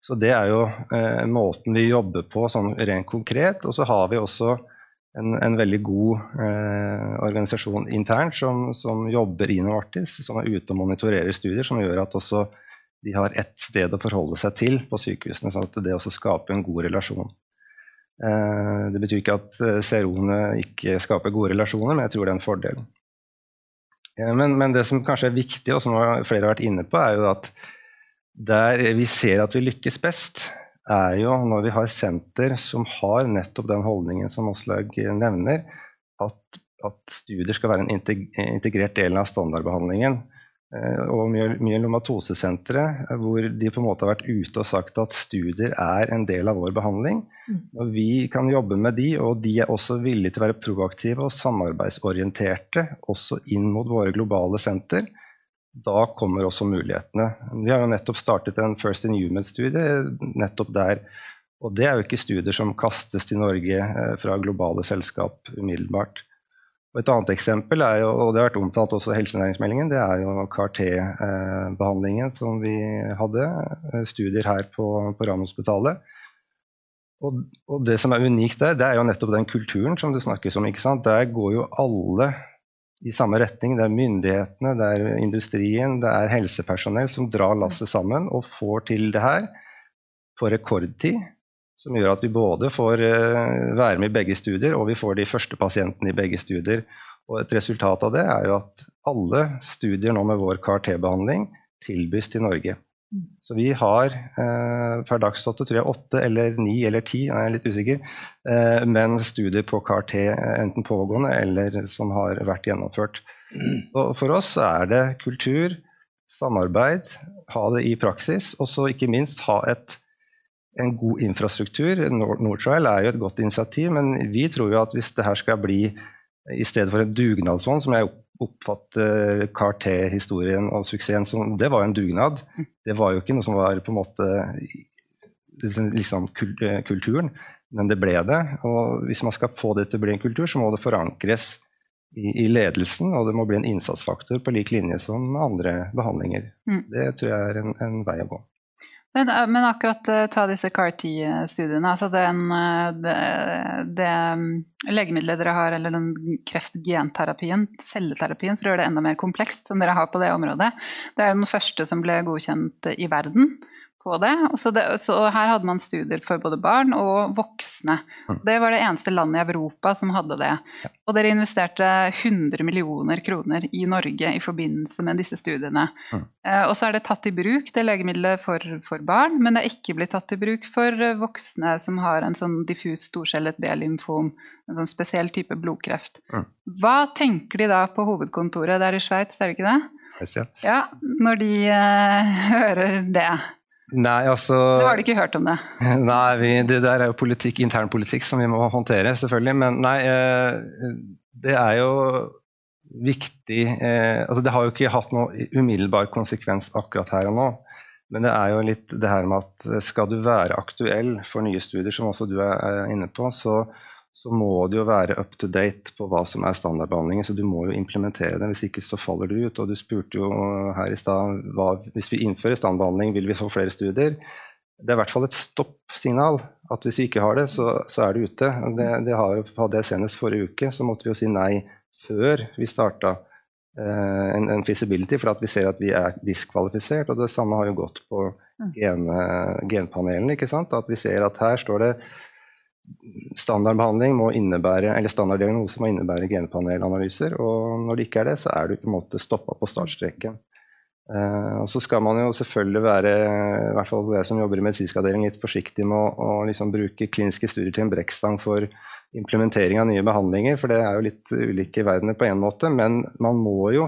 Så Det er jo eh, måten vi jobber på sånn rent konkret. Og så har vi også en, en veldig god eh, organisasjon internt som, som, jobber i Novartis, som er ute og monitorerer studier, som gjør at også de har ett sted å forholde seg til på sykehusene, sånn at det også skaper en god relasjon. Eh, det betyr ikke at eh, CRO-ene ikke skaper gode relasjoner, men jeg tror det er en fordel. Eh, men, men, det som kanskje er viktig, og som flere har vært inne på, er jo at der vi ser at vi lykkes best, er jo når vi har senter som har nettopp den holdningen som Aslaug nevner, at, at, studier skal være en integrert del av standardbehandlingen. Eh, og myelomatosesenteret, eh, hvor de på en måte har vært ute og sagt at studier er en del av vår behandling. Mm. Og vi kan jobbe med de, og de er også villige til å være proaktive og samarbeidsorienterte også inn mot våre globale senter. Da kommer også mulighetene. Vi har jo nettopp startet en First in Human-studie nettopp der. Og det er jo ikke studier som kastes til Norge eh, fra globale selskap umiddelbart. Og et annet eksempel er jo, og det har vært omtalt også i helsenæringsmeldingen, det er jo CAR-T-behandlingen som vi hadde. Eh, studier her på, på Radiumhospitalet. Og, og, det som er unikt der, det er jo nettopp den kulturen som det snakkes om. ikke sant? Der går jo alle i samme retning. Det er myndighetene, det er industrien, det er helsepersonell som drar lasset sammen og får til det her på rekordtid som gjør at vi både får eh, være med i begge studier, og vi får de første pasientene i begge studier. Og et resultat av det er jo at alle studier nå med vår CAR-T-behandling tilbys til Norge. Så vi har eh, per dags dato tror jeg åtte eller ni eller ti, jeg er litt usikker, eh, men studier på CAR-T enten pågående eller som har vært gjennomført. Og for oss er det kultur, samarbeid, ha det i praksis, og så ikke minst ha et en god infrastruktur. Nortrial er jo et godt initiativ, men vi tror jo at hvis det her skal bli i stedet for en dugnadsånd, som jeg oppfatter CAR-T-historien og suksessen som Det var jo en dugnad. Det var jo ikke noe som var på en måte liksom, liksom kulturen, men det ble det. Og hvis man skal få det til å bli en kultur, så må det forankres i, i ledelsen, og det må bli en innsatsfaktor på lik linje som andre behandlinger. Mm. Det tror jeg er en, en vei å gå. Men, eh, men, akkurat uh, ta disse CAR-T-studiene. altså den, uh, det, det um, legemiddelet dere har, eller den kreftgenterapien, celleterapien, for å gjøre det enda mer komplekst, som dere har på det området, det er jo den første som ble godkjent i verden på det. Så, det. så, her hadde man studier for både barn og voksne. Mm. Det var det eneste landet i Europa som hadde det. Og dere investerte 100 millioner kroner i Norge i forbindelse med disse studiene. Mm. Eh, og så er det tatt i bruk, det legemiddelet, for, for, barn, men det er ikke blitt tatt i bruk for voksne som har en sånn diffus storcellet B-lymfom, en sånn spesiell type blodkreft. Mm. Hva tenker de da på hovedkontoret der i Sveits, er det ikke det? Ja, når de uh, (laughs) hører det. Nei, altså Nå har du ikke hørt om det? (laughs) Nei, vi, det der er jo politikk, internpolitikk som vi må håndtere, selvfølgelig. Men nei, eh, det er jo viktig eh, altså Det har jo ikke hatt noe umiddelbar konsekvens akkurat her og nå. Men det er jo litt det her med at skal du være aktuell for nye studier, som også du er inne på, så, så må du jo være up to date på hva som er standardbehandlingen. Så du må jo implementere den, hvis ikke så faller du ut. Og du spurte jo her i stad hvis vi innfører standardbehandling, vil vi få flere studier? Det er i hvert fall et stoppsignal. At hvis vi ikke har det, så, så er det ute. Det, det har, hadde jeg senest forrige uke, så måtte vi jo si nei før vi starta eh, en, en, feasibility, for at vi ser at vi er diskvalifisert. Og det samme har jo gått på gene, genpanelene. ikke sant? At vi ser at her står det standardbehandling må innebære, eller standarddiagnose må innebære genpanelanalyser. Og når det ikke er det, så er du på en måte stoppa på startstreken. Uh, og så skal man jo selvfølgelig være i hvert fall jeg som jobber i medisinsk avdeling, litt forsiktig med å, å liksom bruke kliniske studier til en brekkstang for implementering av nye behandlinger, for det er jo litt ulike verdener på en måte. Men man må jo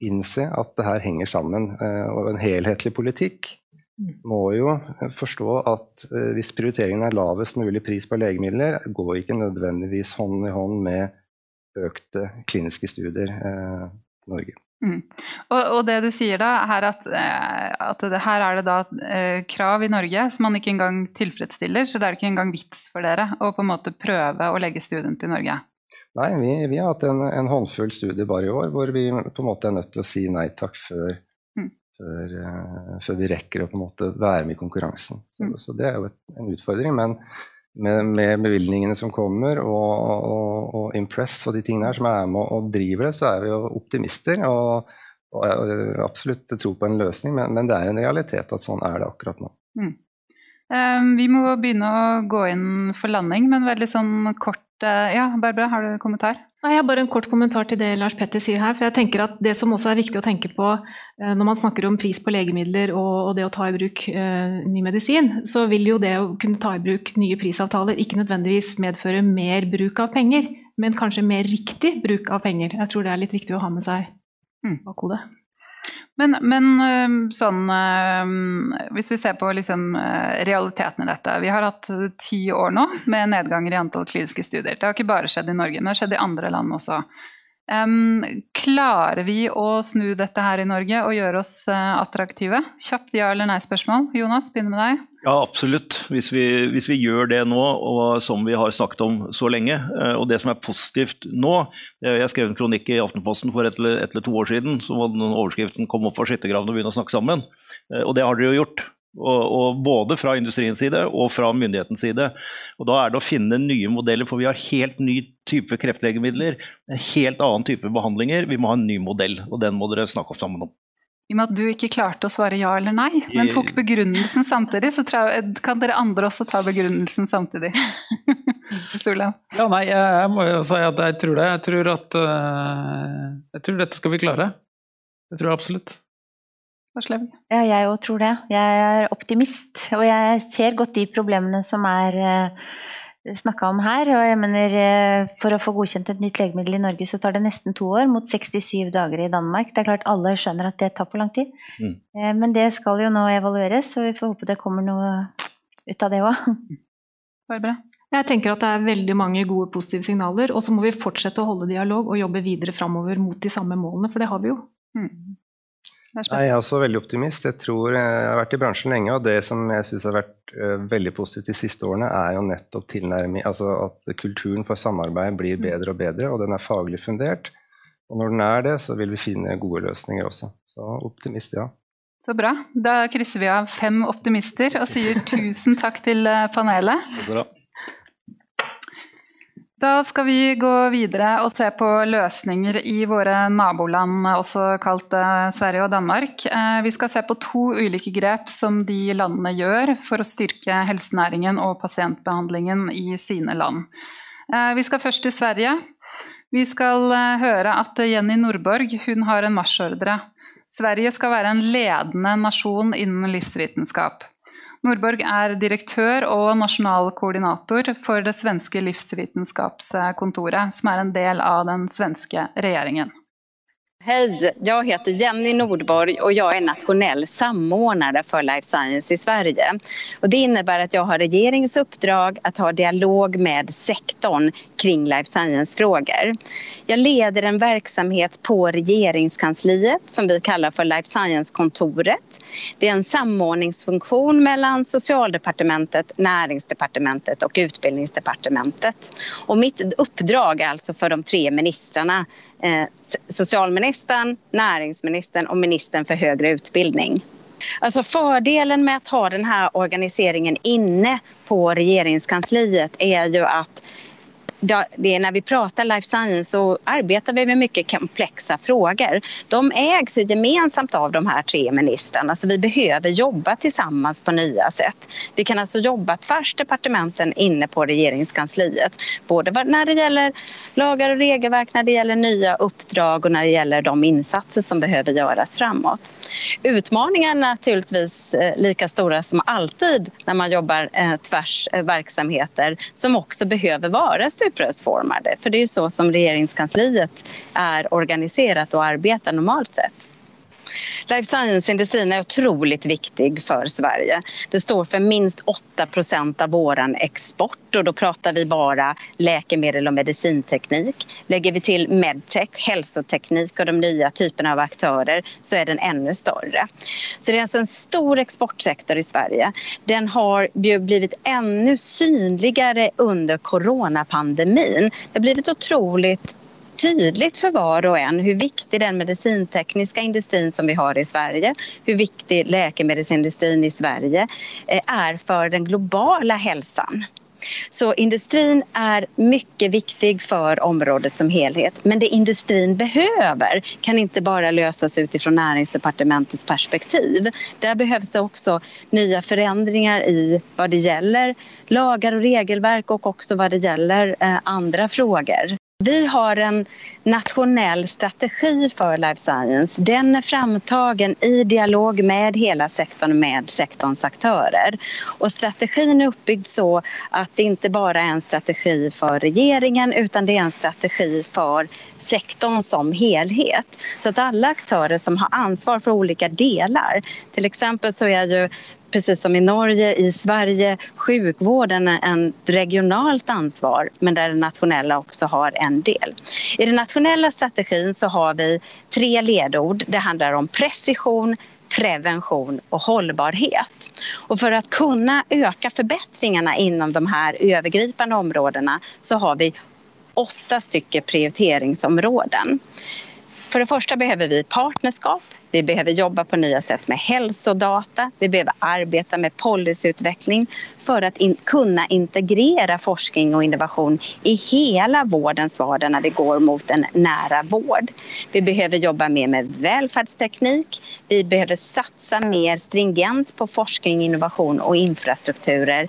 innse at det her henger sammen. Uh, og en helhetlig politikk må jo forstå at eh, hvis prioriteringen er lavest mulig pris på legemidler, går ikke nødvendigvis hånd i hånd med økte kliniske studier eh, i Norge. Mm. Og, og, det du sier da, er at, eh, at det, her er det da eh, krav i Norge som man ikke engang tilfredsstiller, så det er ikke engang vits for dere å på en måte prøve å legge studien til Norge? Nei, vi, vi har hatt en, en, håndfull studier bare i år hvor vi på en måte er nødt til å si nei takk før før, eh, før, vi rekker å på en måte være med i konkurransen. Så, mm. så det er jo et, en utfordring. Men med, med bevilgningene som kommer, og, og, og, Impress og de tingene her som er med og driver det, så er vi jo optimister. Og, og absolutt tro på en løsning, men, men, det er en realitet at sånn er det akkurat nå. Mm. Um, vi må begynne å gå inn for landing, men veldig sånn kort Ja, Barbara, har du en kommentar? Nei, jeg har bare en kort kommentar til det Lars Petter sier her. for jeg tenker at Det som også er viktig å tenke på eh, når man snakker om pris på legemidler og, det å ta i bruk uh, ny medisin, så vil jo det å kunne ta i bruk nye prisavtaler ikke nødvendigvis medføre mer bruk av penger, men kanskje mer riktig bruk av penger. Jeg tror det er litt viktig å ha med seg mm. Men, men, sånn Hvis vi ser på liksom realiteten i dette. Vi har hatt ti år nå med nedganger i antall kliniske studier. Det har ikke bare skjedd i Norge, men det har skjedd i andre land også. Um, klarer vi å snu dette her i Norge og gjøre oss uh, attraktive? Kjapt ja eller nei-spørsmål. Jonas, begynner med deg. Ja, absolutt. Hvis vi, hvis vi, gjør det nå, og som vi har snakket om så lenge. Uh, og det som er positivt nå Jeg skrev en kronikk i Aftenposten for et eller, et eller to år siden. så var den overskriften 'Kom opp fra skyttergravene og begynne å snakke sammen'. Uh, og det har dere jo gjort. Og, og både fra industriens side og fra myndighetens side. Og Da er det å finne nye modeller, for vi har helt ny type kreftlegemidler. En helt annen type behandlinger. Vi må ha en ny modell, og den må dere snakke opp sammen om. I og med at du ikke klarte å svare ja eller nei, men tok begrunnelsen samtidig, så kan dere andre også ta begrunnelsen samtidig. (laughs) ja, nei, jeg må jo si at jeg tror det. Jeg tror at uh, Jeg tror dette skal vi klare. Det tror jeg absolutt. Ja, jeg òg tror det. Jeg er optimist. Og jeg ser godt de problemene som er eh, snakka om her. Og jeg mener, uh, for å få godkjent et nytt legemiddel i Norge, så tar det nesten to år, mot 67 dager i Danmark. Det er klart alle skjønner at det tar for lang tid. Mm. Uh, men det skal jo nå evalueres, så vi får håpe det kommer noe ut av det òg. Jeg tenker at det er veldig mange gode positive signaler, og så må vi fortsette å holde dialog og jobbe videre framover mot de samme målene, for det har vi jo. Mm. Nei, jeg er også veldig optimist. Jeg tror eh, jeg har vært i bransjen lenge, og det som jeg syns har vært uh, veldig positivt de siste årene, er jo nettopp tilnærming Altså at kulturen for samarbeid blir mm. bedre og bedre, og den er faglig fundert. Og når den er det, så vil vi finne gode løsninger også. Så optimist, ja. Så bra. Da krysser vi av fem optimister og sier tusen takk til eh, panelet. Det er bra. Da skal vi gå videre og se på løsninger i våre naboland, også kalt eh, Sverige og Danmark. Eh, vi skal se på to ulike grep som de landene gjør for å styrke helsenæringen og pasientbehandlingen i sine land. Eh, vi skal først til Sverige. Vi skal høre at Jenny Nordborg hun har en marsjordre. Sverige skal være en ledende nasjon innen livsvitenskap. Nordborg er direktør og nasjonal koordinator for det svenske livsvitenskapskontoret, som er en del av den svenske regjeringen. Hej, jag heter Jenny Nordborg och jag är nationell samordnare för Life Science i Sverige. Och det innebär att jag har regeringens uppdrag att ha dialog med sektorn kring life science-frågor. Jag leder en verksamhet på regeringskansliet som vi kallar för Life Science-kontoret. Det är en samordningsfunktion mellan Socialdepartementet, Näringsdepartementet och Utbildningsdepartementet. Och mitt uppdrag alltså för de tre ministrarna socialministern, näringsministern och ministern för högre utbildning. Alltså fördelen med att ha den här organiseringen inne på regeringskansliet är ju att det är när vi pratar life science så arbetar vi med mycket komplexa frågor. De ägs ju gemensamt av de här tre ministrarna så vi behöver jobba tillsammans på nya sätt. Vi kan alltså jobba tvärs departementen inne på regeringskansliet. Både när det gäller lagar och regelverk, när det gäller nya uppdrag och när det gäller de insatser som behöver göras framåt. Utmaningarna är naturligtvis eh, lika stora som alltid när man jobbar eh, tvärs eh, verksamheter som också behöver vara stuprörsformade. För det är ju så som regeringskansliet är organiserat och arbetar normalt sett. Life science-industrin är otroligt viktig för Sverige. Det står för minst 8% av vår export och då pratar vi bara läkemedel och medicinteknik. Lägger vi till medtech, hälsoteknik och de nya typerna av aktörer så är den ännu större. Så det är alltså en stor exportsektor i Sverige. Den har blivit ännu synligare under coronapandemin. Det har blivit otroligt tydligt för var och en hur viktig den medicintekniska industrin som vi har i Sverige, hur viktig läkemedelsindustrin i Sverige eh, är för den globala hälsan. Så industrin är mycket viktig för området som helhet. Men det industrin behöver kan inte bara lösas utifrån näringsdepartementets perspektiv. Där behövs det också nya förändringar i vad det gäller lagar och regelverk och också vad det gäller eh, andra frågor. Vi har en nationell strategi för life science. Den är framtagen i dialog med hela sektorn, med sektorns aktörer. Och strategin är uppbyggd så att det inte bara är en strategi för regeringen utan det är en strategi för sektorn som helhet. Så att alla aktörer som har ansvar för olika delar, till exempel så är ju precis som i Norge, i Sverige, sjukvården en regionalt ansvar men där det nationella också har en del. I den nationella strategin så har vi tre ledord. Det handlar om precision, prevention och hållbarhet. Och för att kunna öka förbättringarna inom de här övergripande områdena så har vi åtta stycken prioriteringsområden. För det första behöver vi partnerskap vi behöver jobba på nya sätt med hälsodata. Vi behöver arbeta med policyutveckling för att in kunna integrera forskning och innovation i hela vårdens vardag när vi går mot en nära vård. Vi behöver jobba mer med välfärdsteknik. Vi behöver satsa mer stringent på forskning, innovation och infrastrukturer.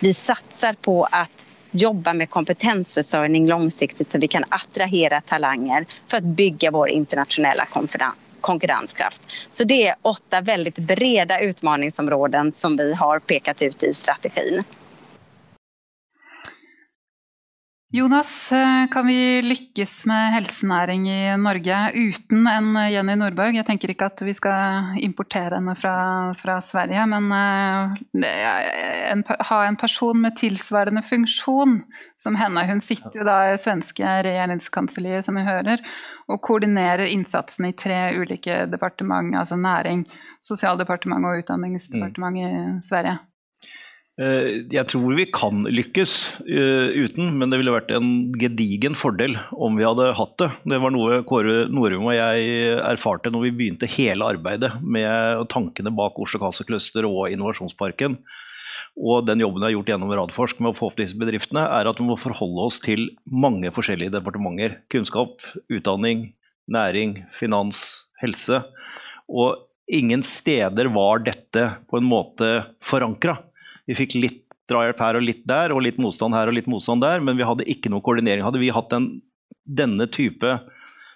Vi satsar på att jobba med kompetensförsörjning långsiktigt så vi kan attrahera talanger for å bygge vår internationella konkurrenskraft. Så det er åtte veldig breda utmaningsområden som vi har pekat ut i strategin. Jonas, eh, kan vi lykkes med helsenæring i Norge uten en Jenny Nordborg? Jeg tenker ikke at vi skal importere henne fra, fra Sverige, men uh, en, ha en person med tilsvarende funksjon som henne. Hun sitter jo da i svenske regjeringskanselliet, som vi hører, og koordinerer innsatsen i tre ulike departement, altså Næring, Sosialdepartementet og Utdanningsdepartementet i Sverige. Eh, jeg tror vi kan lykkes uh, uten, men det ville vært en gedigen fordel om vi hadde hatt det. Det var noe Kåre Norum og jeg erfarte når vi begynte hele arbeidet med tankene bak Oslo Cancer Cluster og Innovasjonsparken. Og den jobben jeg har gjort gjennom Radforsk med å få opp disse bedriftene, er at vi må forholde oss til mange forskjellige departementer. Kunnskap, utdanning, næring, finans, helse. Og ingen steder var dette på en måte forankra. Vi fikk litt drahjelp her og litt der, og litt motstand her og litt motstand der, men vi hadde ikke noe koordinering. Hadde vi hatt en, denne type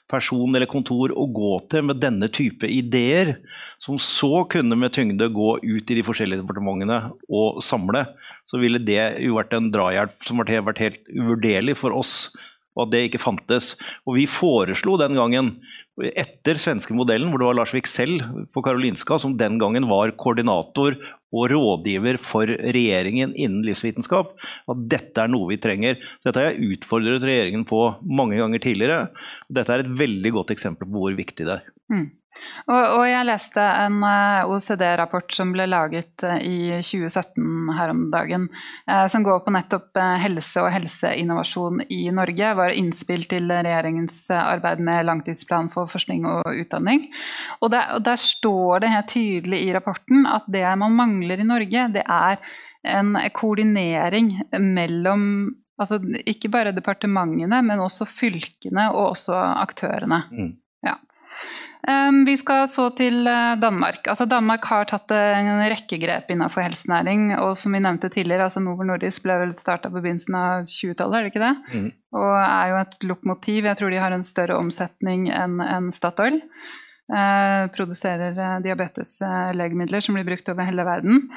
person eller kontor å gå til med denne type ideer, som så kunne med tyngde gå ut i de forskjellige departementene og samle, så ville det jo vært en drahjelp som har vært helt uvurderlig for oss, og at det ikke fantes. Og vi foreslo den gangen etter svenske modellen, hvor det var Lars Wiksell på Karolinska som den gangen var koordinator og rådgiver for regjeringen innen livsvitenskap, at dette er noe vi trenger. Så dette har jeg utfordret regjeringen på mange ganger tidligere. Dette er et veldig godt eksempel på hvor viktig det er. Mm. Og, og, jeg leste en eh, OECD-rapport som ble laget uh, i 2017 her om dagen, uh, som går på nettopp helse og helseinnovasjon i Norge. Var innspill til regjeringens arbeid med langtidsplan for forskning og utdanning. Og der, og der, står det helt tydelig i rapporten at det man mangler i Norge, det er en koordinering mellom altså ikke bare departementene, men også fylkene og også aktørene. Mm. Ehm, vi skal så til eh, Danmark. Altså Danmark har tatt eh, en rekke grep innenfor helsenæring. Og som vi nevnte tidligere, altså Novo Nordisk ble vel starta på begynnelsen av 20-tallet, er det ikke det? Mm. Og er jo et lokomotiv. Jeg tror de har en større omsetning enn en Statoil. Eh, produserer eh, diabeteslegemidler som blir brukt over hele verden.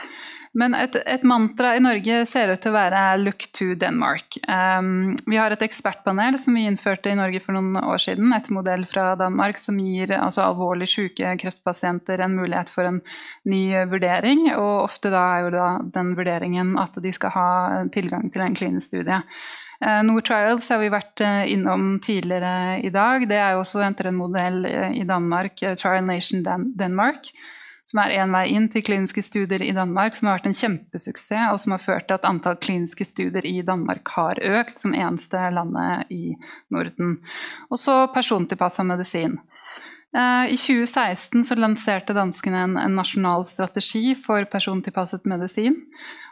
Men et, et, mantra i Norge ser ut til å være 'look to Denmark'. Um, vi har et ekspertpanel som vi innførte i Norge for noen år siden, et modell fra Danmark som gir altså, alvorlig syke kreftpasienter en mulighet for en ny vurdering. Og ofte da er jo da den vurderingen at de skal ha tilgang til en klinisk studie. Noe no Trials har vi vært uh, innom tidligere i dag. Det er jo også en modell uh, i Danmark, Trial Nation Denmark som er én vei inn til kliniske studier i Danmark, som har vært en kjempesuksess, og som har ført til at antall kliniske studier i Danmark har økt, som eneste landet i Norden. Og så persontilpassa medisin. Eh, I 2016 så lanserte danskene en, en, nasjonal strategi for persontilpasset medisin.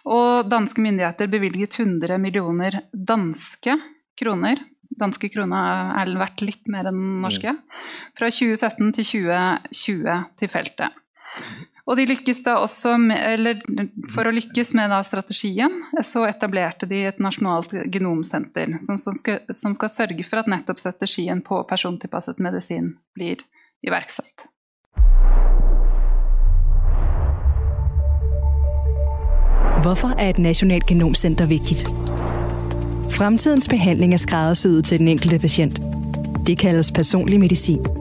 Og danske myndigheter bevilget 100 millioner danske kroner. Danske kroner er verdt litt mer enn den norske. Fra 2017 til 2020 til feltet. Og de lykkes da også med, eller For å lykkes med strategien, så etablerte de et nasjonalt genomsenter som skal, som skal sørge for at nettopp strategien på persontilpasset medisin blir iverksatt. Hvorfor er et nasjonalt genomcenter vigtigt? Fremtidens behandling er skræddersyet til den enkelte patient. Det kaldes personlig medicin.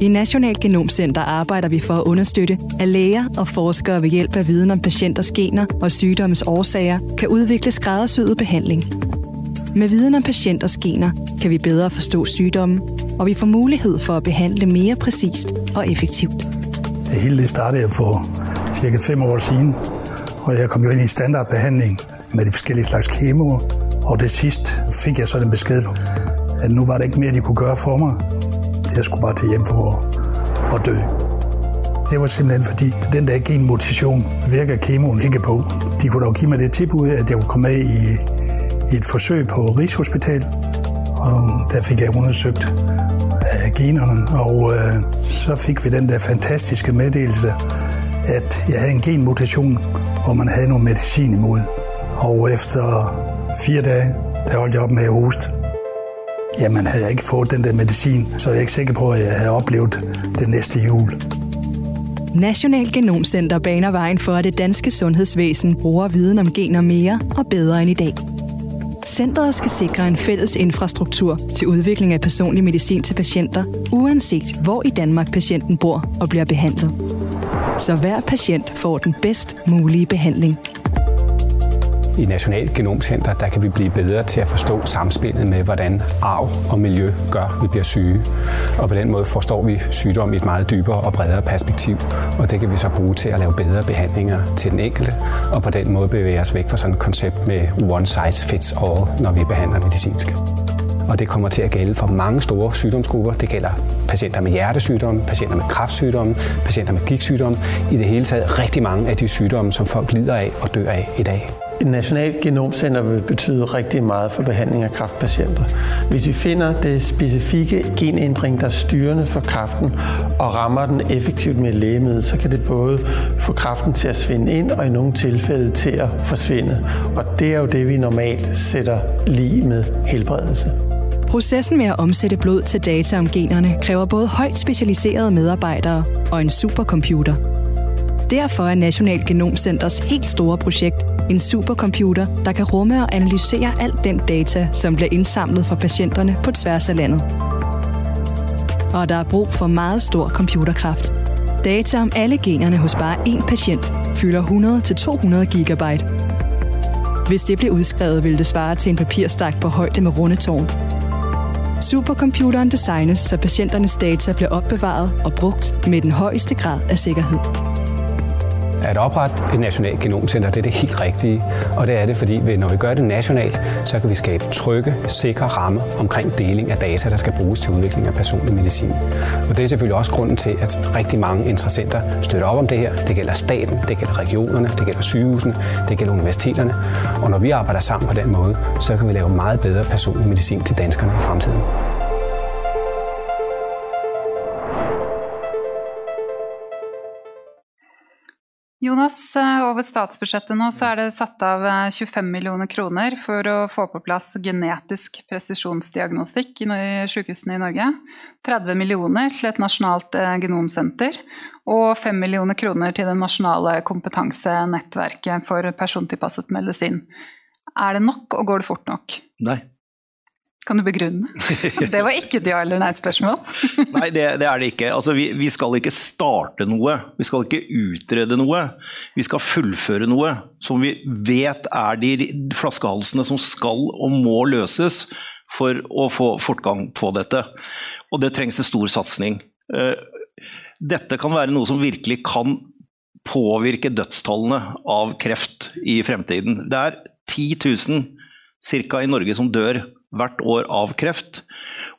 I National Genomcenter arbejder vi for at understøtte, at læger og forskere ved hjælp af viden om patienters gener og sygdommens årsager kan udvikle skræddersyet behandling. Med viden om patienters gener kan vi bedre forstå sygdommen, og vi får mulighed for at behandle mere præcist og effektivt. Det hele startede for cirka fem år siden, og jeg kom jo ind i standardbehandling med de forskellige slags kemo, og det sidst fik jeg så den besked, at nu var det ikke mere, de kunne gøre for mig. Jeg skulle bare til hjem for at dø. Det var simpelthen fordi, den der genmutation virker kemoen ikke på. De kunne dog give mig det tilbud, at jeg kunne komme med i, i et forsøg på Rigshospital, og der fik jeg undersøgt uh, generne, og uh, så fik vi den der fantastiske meddelelse, at jeg havde en genmutation, hvor man havde noget medicin imod. Og efter fire dage, der holdt jeg op med at hoste. Jamen, havde jeg ikke fået den der medicin, så er jeg ikke sikker på, at jeg havde oplevet det næste jul. National Genomcenter baner vejen for, at det danske sundhedsvæsen bruger viden om gener mere og bedre end i dag. Centret skal sikre en fælles infrastruktur til udvikling af personlig medicin til patienter, uanset hvor i Danmark patienten bor og bliver behandlet. Så hver patient får den bedst mulige behandling i National Genomcenter, der kan vi blive bedre til at forstå samspillet med, hvordan arv og miljø gør, vi bliver syge. Og på den måde forstår vi sygdom i et meget dybere og bredere perspektiv. Og det kan vi så bruge til at lave bedre behandlinger til den enkelte, og på den måde bevæge os væk fra sådan et koncept med one size fits all, når vi behandler medicinsk og det kommer til at gælde for mange store sygdomsgrupper. Det gælder patienter med hjertesygdomme, patienter med kræftsygdomme, patienter med gigtsygdomme. I det hele taget rigtig mange af de sygdomme, som folk lider af og dør af i dag. Et nationalt genomcenter vil betyde rigtig meget for behandling af kræftpatienter. Hvis vi finder det specifikke genændring, der er styrende for kræften og rammer den effektivt med lægemiddel, så kan det både få kræften til at svinde ind og i nogle tilfælde til at forsvinde. Og det er jo det, vi normalt sætter lige med helbredelse. Processen med at omsætte blod til data om generne kræver både højt specialiserede medarbejdere og en supercomputer. Derfor er National Genomcenters helt store projekt en supercomputer, der kan rumme og analysere alt den data, som bliver indsamlet fra patienterne på tværs af landet. Og der er brug for meget stor computerkraft. Data om alle generne hos bare én patient fylder 100-200 gigabyte. Hvis det bliver udskrevet, vil det svare til en papirstak på højde med rundetårn. Supercomputeren designes, så patienternes data bliver opbevaret og brugt med den højeste grad af sikkerhed. At oprette et nationalt genomcenter, det er det helt rigtige. Og det er det, fordi når vi gør det nationalt, så kan vi skabe trygge, sikre rammer omkring deling af data, der skal bruges til udvikling af personlig medicin. Og det er selvfølgelig også grunden til, at rigtig mange interessenter støtter op om det her. Det gælder staten, det gælder regionerne, det gælder sygehusene, det gælder universiteterne. Og når vi arbejder sammen på den måde, så kan vi lave meget bedre personlig medicin til danskerne i fremtiden. Jonas, eh, over statsbudsjettet nå så er det satt av 25 eh, millioner kroner for å få på plass genetisk presisjonsdiagnostikk i sykehusene i Norge. 30 millioner til et nasjonalt eh, genomsenter. Og 5 millioner kroner til det nasjonale kompetansenettverket for persontilpasset medisin. Er det nok, og går det fort nok? Nei. Kan du begrunne? (laughs) Det var ikke et ja eller nei-spørsmål. (laughs) nei, det, det, er det ikke. Altså, vi, vi, skal ikke starte noe. Vi skal ikke utrede noe. Vi skal fullføre noe som vi vet er de flaskehalsene som skal og må løses for å få fortgang på dette. Og det trengs en stor satsing. Eh, dette kan være noe som virkelig kan påvirke dødstallene av kreft i fremtiden. Det er 10 000 ca. i Norge som dør hvert år av kreft.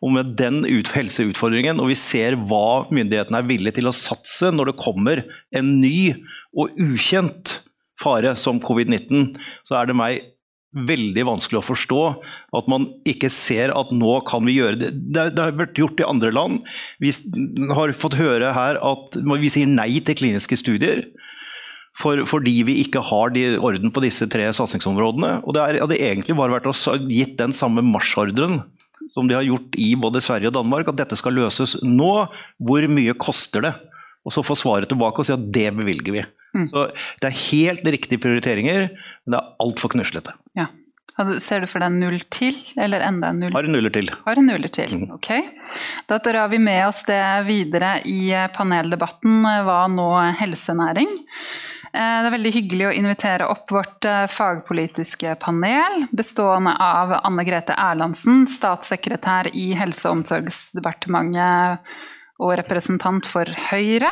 Og med den helseutfordringen, og vi ser hva myndighetene er villige til å satse når det kommer en ny og ukjent fare som covid-19, så er det meg veldig vanskelig å forstå at man ikke ser at nå kan vi gjøre det. Det har vært gjort i andre land. Vi har fått høre her at vi sier nei til kliniske studier. For, fordi vi ikke har de orden på disse tre satsingsområdene. Og det hadde egentlig bare vært å gitt den samme marsjordren som de har gjort i både Sverige og Danmark, at dette skal løses nå. Hvor mye koster det? Og så få svaret tilbake og si at det bevilger vi. Mm. Så Det er helt riktige prioriteringer, men det er altfor knuslete. Ja. Ser du for deg null til, eller enda en null? Har en nuller til. Har en nuller til, mm. ok. Da drar vi med oss det videre i paneldebatten Hva nå helsenæring? Eh, det er veldig hyggelig å invitere opp vårt eh, fagpolitiske panel, bestående av Anne Grete Erlandsen, statssekretær i Helse- og omsorgsdepartementet og representant for Høyre.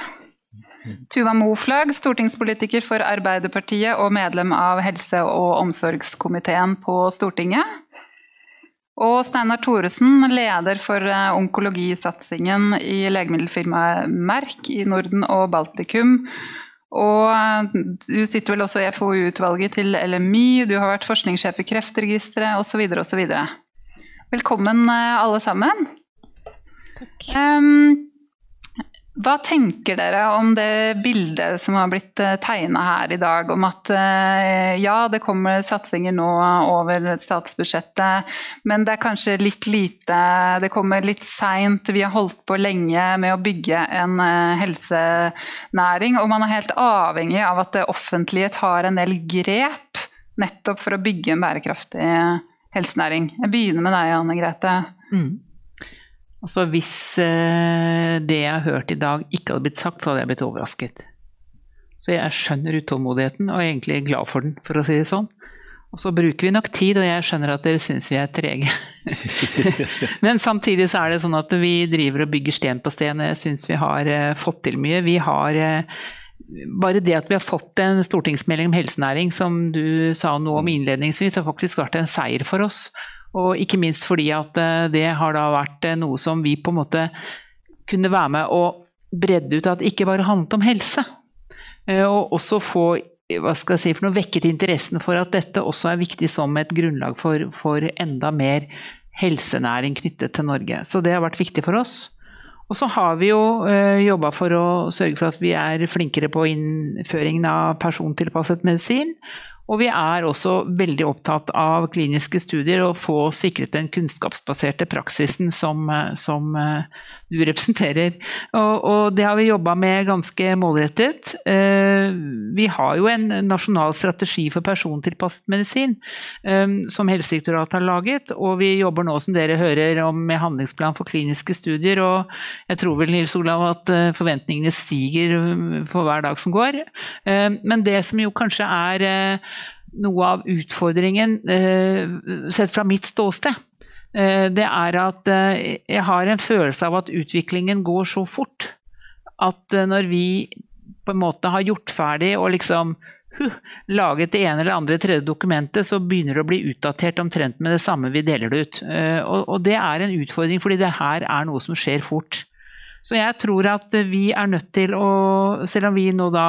Tuva Moflag, stortingspolitiker for Arbeiderpartiet og medlem av helse- og omsorgskomiteen på Stortinget. Og Steinar Thoresen, leder for eh, onkologisatsingen i legemiddelfirmaet Merk i Norden og Baltikum og eh, du sitter vel også i FoU-utvalget til LMI, du har vært forskningssjef i Kreftregisteret osv. osv. Velkommen eh, alle sammen. Takk. Um, hva tenker dere om det bildet som har blitt eh, tegna her i dag, om at eh, ja, det kommer satsinger nå over statsbudsjettet, men det er kanskje litt lite, det kommer litt seint. Vi har holdt på lenge med å bygge en eh, helsenæring, og man er helt avhengig av at det offentlige tar en del grep nettopp for å bygge en bærekraftig helsenæring. Jeg begynner med deg, Anne Grete. Mm. Altså hvis eh, det jeg har hørt i dag ikke hadde blitt sagt, så hadde jeg blitt overrasket. Så jeg skjønner utålmodigheten, og er egentlig glad for den, for å si det sånn. Og så bruker vi nok tid, og jeg skjønner at dere syns vi er trege. (laughs) Men samtidig så er det sånn at vi driver og bygger sten på sten, og jeg syns vi har eh, fått til mye. Vi har eh, bare det at vi har fått en stortingsmelding om helsenæring, som du sa noe om innledningsvis, har faktisk vært en seier for oss. Og ikke minst fordi at eh, det har da vært eh, noe som vi på en måte kunne være med og bredde ut at det ikke bare handlet om helse. Eh, og også få hva skal jeg si, for noe vekket interessen for at dette også er viktig som et grunnlag for, for enda mer helsenæring knyttet til Norge. Så det har vært viktig for oss. Og så har vi jo eh, jobba for å sørge for at vi er flinkere på innføringen av persontilpasset medisin. Og vi er også veldig opptatt av kliniske studier og få sikret den kunnskapsbaserte praksisen som, eh, som eh, du representerer. Og, og det har vi jobba med ganske målrettet. Eh, vi har jo en nasjonal strategi for persontilpasset medisin som Helsedirektoratet har laget, og vi jobber nå, som dere hører, om med handlingsplan for kliniske studier. Og jeg tror vel, Nils Olav, at forventningene stiger for hver dag som går. Men det som jo kanskje er noe av utfordringen eh, sett fra mitt ståsted, eh, det er at eh, jeg har en følelse av at utviklingen går så fort at når vi på en måte har gjort ferdig og liksom huh, laget det ene eller andre tredje dokumentet, så begynner det å bli utdatert omtrent med det samme vi deler det ut. Og, og det er en utfordring, fordi det her er noe som skjer fort. Så jeg tror at vi er nødt til å, selv om vi nå da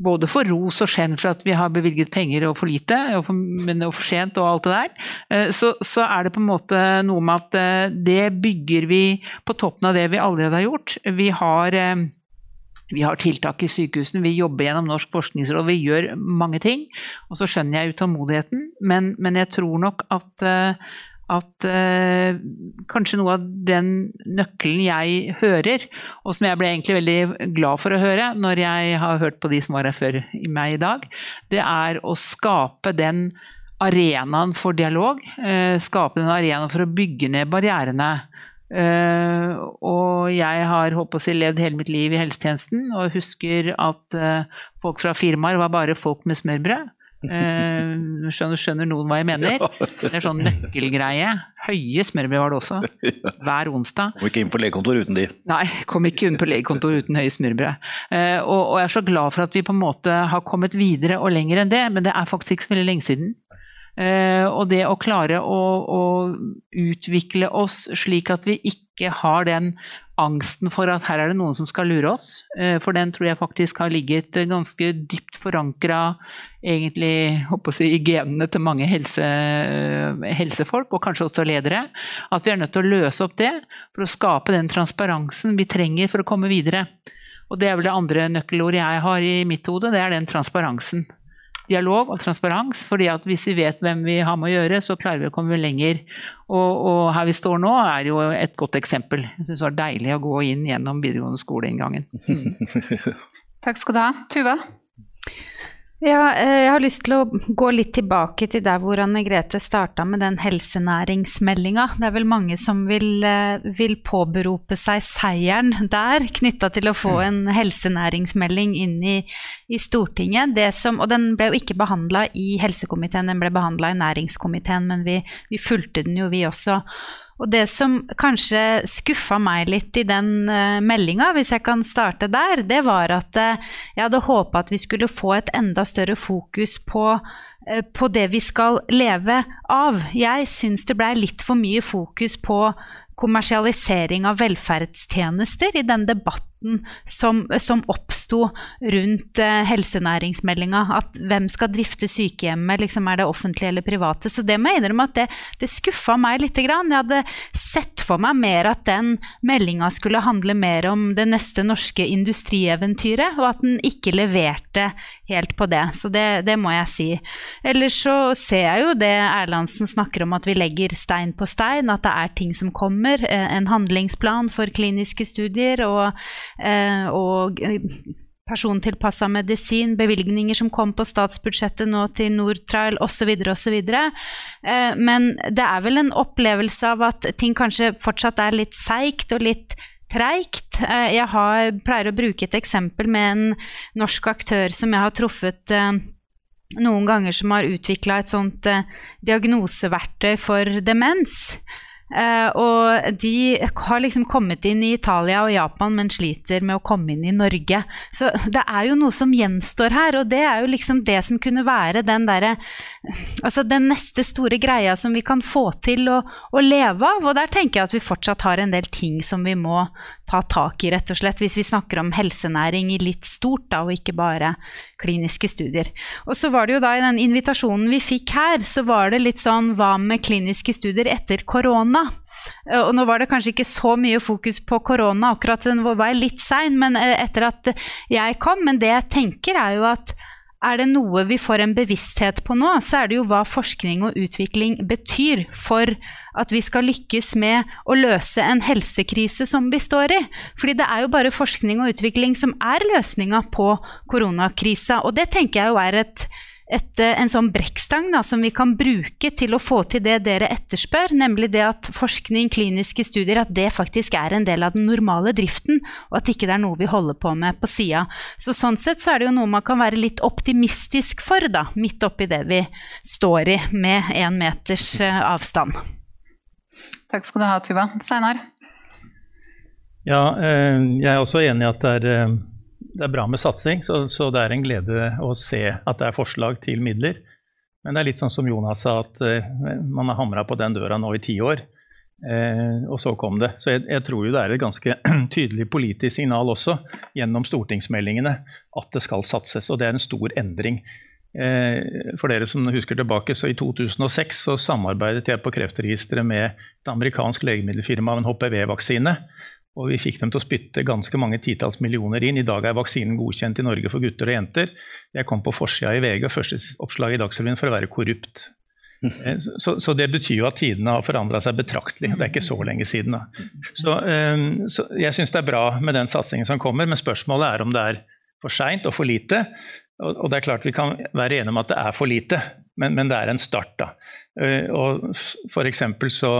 både får ros og skjenn for at vi har bevilget penger og for lite, og for, men og for sent og alt det der, eh, så, så, er det på en måte noe med at eh, det bygger vi på toppen av det vi allerede har gjort. Vi har eh, vi har tiltak i sykehusene, vi jobber gjennom Norsk forskningsråd, vi gjør mange ting. Og så skjønner jeg utålmodigheten, men, men jeg tror nok at at eh, kanskje noe av den nøkkelen jeg hører, og som jeg ble egentlig veldig glad for å høre når jeg har hørt på de som var her før i meg i dag, det er å skape den arenaen for dialog. Eh, skape den arenaen for å bygge ned barrierene. Uh, og jeg har håper å si, levd hele mitt liv i helsetjenesten og husker at uh, folk fra firmaer var bare folk med smørbrød. Uh, skjønner, skjønner, noen hva jeg mener? Det er sånn nøkkelgreie. Høye smørbrød var det også. (laughs) Hver onsdag. Kom ikke inn på legekontor uten de. Nei, kom ikke inn på legekontor uten høye smørbrød. Uh, og, og, jeg er så glad for at vi på en måte har kommet videre og lenger enn det, men det er faktisk ikke så veldig lenge siden. Uh, og det å klare å, å, utvikle oss slik at vi ikke har den angsten for at her er det noen som skal lure oss, eh, for den tror jeg faktisk har ligget ganske dypt forankra egentlig si, i genene til mange helse, helsefolk, og kanskje også ledere. At vi er nødt til å løse opp det for å skape den transparensen vi trenger for å komme videre. Og det er vel det andre nøkkelordet jeg har i mitt hode, det er den transparensen. Dialog og transparens, fordi at hvis vi vet hvem vi har med å gjøre, så klarer vi å komme lenger. Og, og her vi står nå, er jo et godt eksempel. Jeg syns det var deilig å gå inn gjennom videregående skole-inngangen. gangen. (laughs) Takk skal du ha. Tuva? Ja, eh, jeg har lyst til å gå litt tilbake til der hvor Anne Grete starta med den helsenæringsmeldinga. Det er vel mange som vil, eh, vil påberope seg seieren der, knytta til å få en helsenæringsmelding inn i, i Stortinget. Som, og den ble jo ikke behandla i helsekomiteen, den ble behandla i næringskomiteen, men vi, vi fulgte den jo, vi også. Og det som kanskje skuffa meg litt i den uh, meldinga, hvis jeg kan starte der, det var at uh, jeg hadde håpa at vi skulle få et enda større fokus på uh, på det vi skal leve av. Jeg syns det blei litt for mye fokus på kommersialisering av velferdstjenester i den debatten som, som oppsto rundt eh, helsenæringsmeldinga. At hvem skal drifte sykehjemmet, liksom er det offentlige eller private? Så det må jeg innrømme at det, det skuffa meg litt. Jeg hadde sett for meg mer at den meldinga skulle handle mer om det neste norske industrieventyret, og at den ikke leverte helt på det. Så det, det må jeg si. Ellers så ser jeg jo det Erlandsen snakker om, at vi legger stein på stein, at det er ting som kommer. Eh, en handlingsplan for kliniske studier og og eh, persontilpassa medisin, bevilgninger som kom på statsbudsjettet nå til Nortrial osv. osv. Eh, men det er vel en opplevelse av at ting kanskje fortsatt er litt seigt og litt treigt. Jeg har, pleier å bruke et eksempel med en norsk aktør som jeg har truffet noen ganger, som har utvikla et sånt diagnoseverktøy for demens. Uh, og de har liksom kommet inn i Italia og Japan, men sliter med å komme inn i Norge. Så det er jo noe som gjenstår her, og det er jo liksom det som kunne være den derre Altså den neste store greia som vi kan få til å, å, leve av. Og der tenker jeg at vi fortsatt har en del ting som vi må ta tak i, rett og slett, hvis vi snakker om helsenæring i litt stort, da, og ikke bare kliniske studier. Og så var det jo da i den invitasjonen vi fikk her, så var det litt sånn hva med kliniske studier etter korona? Korona. Eh, og nå var det kanskje ikke så mye fokus på korona, akkurat den var litt sein men eh, etter at jeg kom. Men det jeg tenker, er jo at er det noe vi får en bevissthet på nå, så er det jo hva forskning og utvikling betyr for at vi skal lykkes med å løse en helsekrise som vi står i. Fordi det er jo bare forskning og utvikling som er løsninga på koronakrisa. Og det tenker jeg jo er et et, eh, en sånn brekkstang da, som vi kan bruke til å få til det dere etterspør, nemlig det at forskning, kliniske studier, at det faktisk er en del av den normale driften, og at ikke det er noe vi holder på med på sida. Så sånn sett så er det jo noe man kan være litt optimistisk for, da, midt oppi det vi står i med én meters uh, avstand. Takk skal du ha, Tuva. Steinar? Ja, eh, jeg er også enig i at det er det er bra med satsing, så, så, det er en glede å se at det er forslag til midler. Men det er litt sånn som Jonas sa, at uh, man har hamra på den døra nå i ti år. Uh, og så kom det. Så jeg, jeg, tror jo det er et ganske (clears throat) tydelig politisk signal også gjennom stortingsmeldingene at det skal satses. Og det er en stor endring. Uh, for dere som husker tilbake, så i 2006 så samarbeidet jeg på Kreftregisteret med et amerikansk legemiddelfirma om en HPV-vaksine. Og vi fikk dem til å spytte ganske mange titalls millioner inn. I dag er vaksinen godkjent i Norge for gutter og jenter. Jeg kom på forsida i VG og første oppslag i Dagsrevyen for å være korrupt. Eh, så, så, det betyr jo at tidene har forandra seg betraktelig. Det er ikke så lenge siden. Da. Så, um, så jeg syns det er bra med den satsingen som kommer, men spørsmålet er om det er for seint og for lite. Og, det er klart vi kan være enige om at det er for lite, men, men det er en start. da. Uh, og for så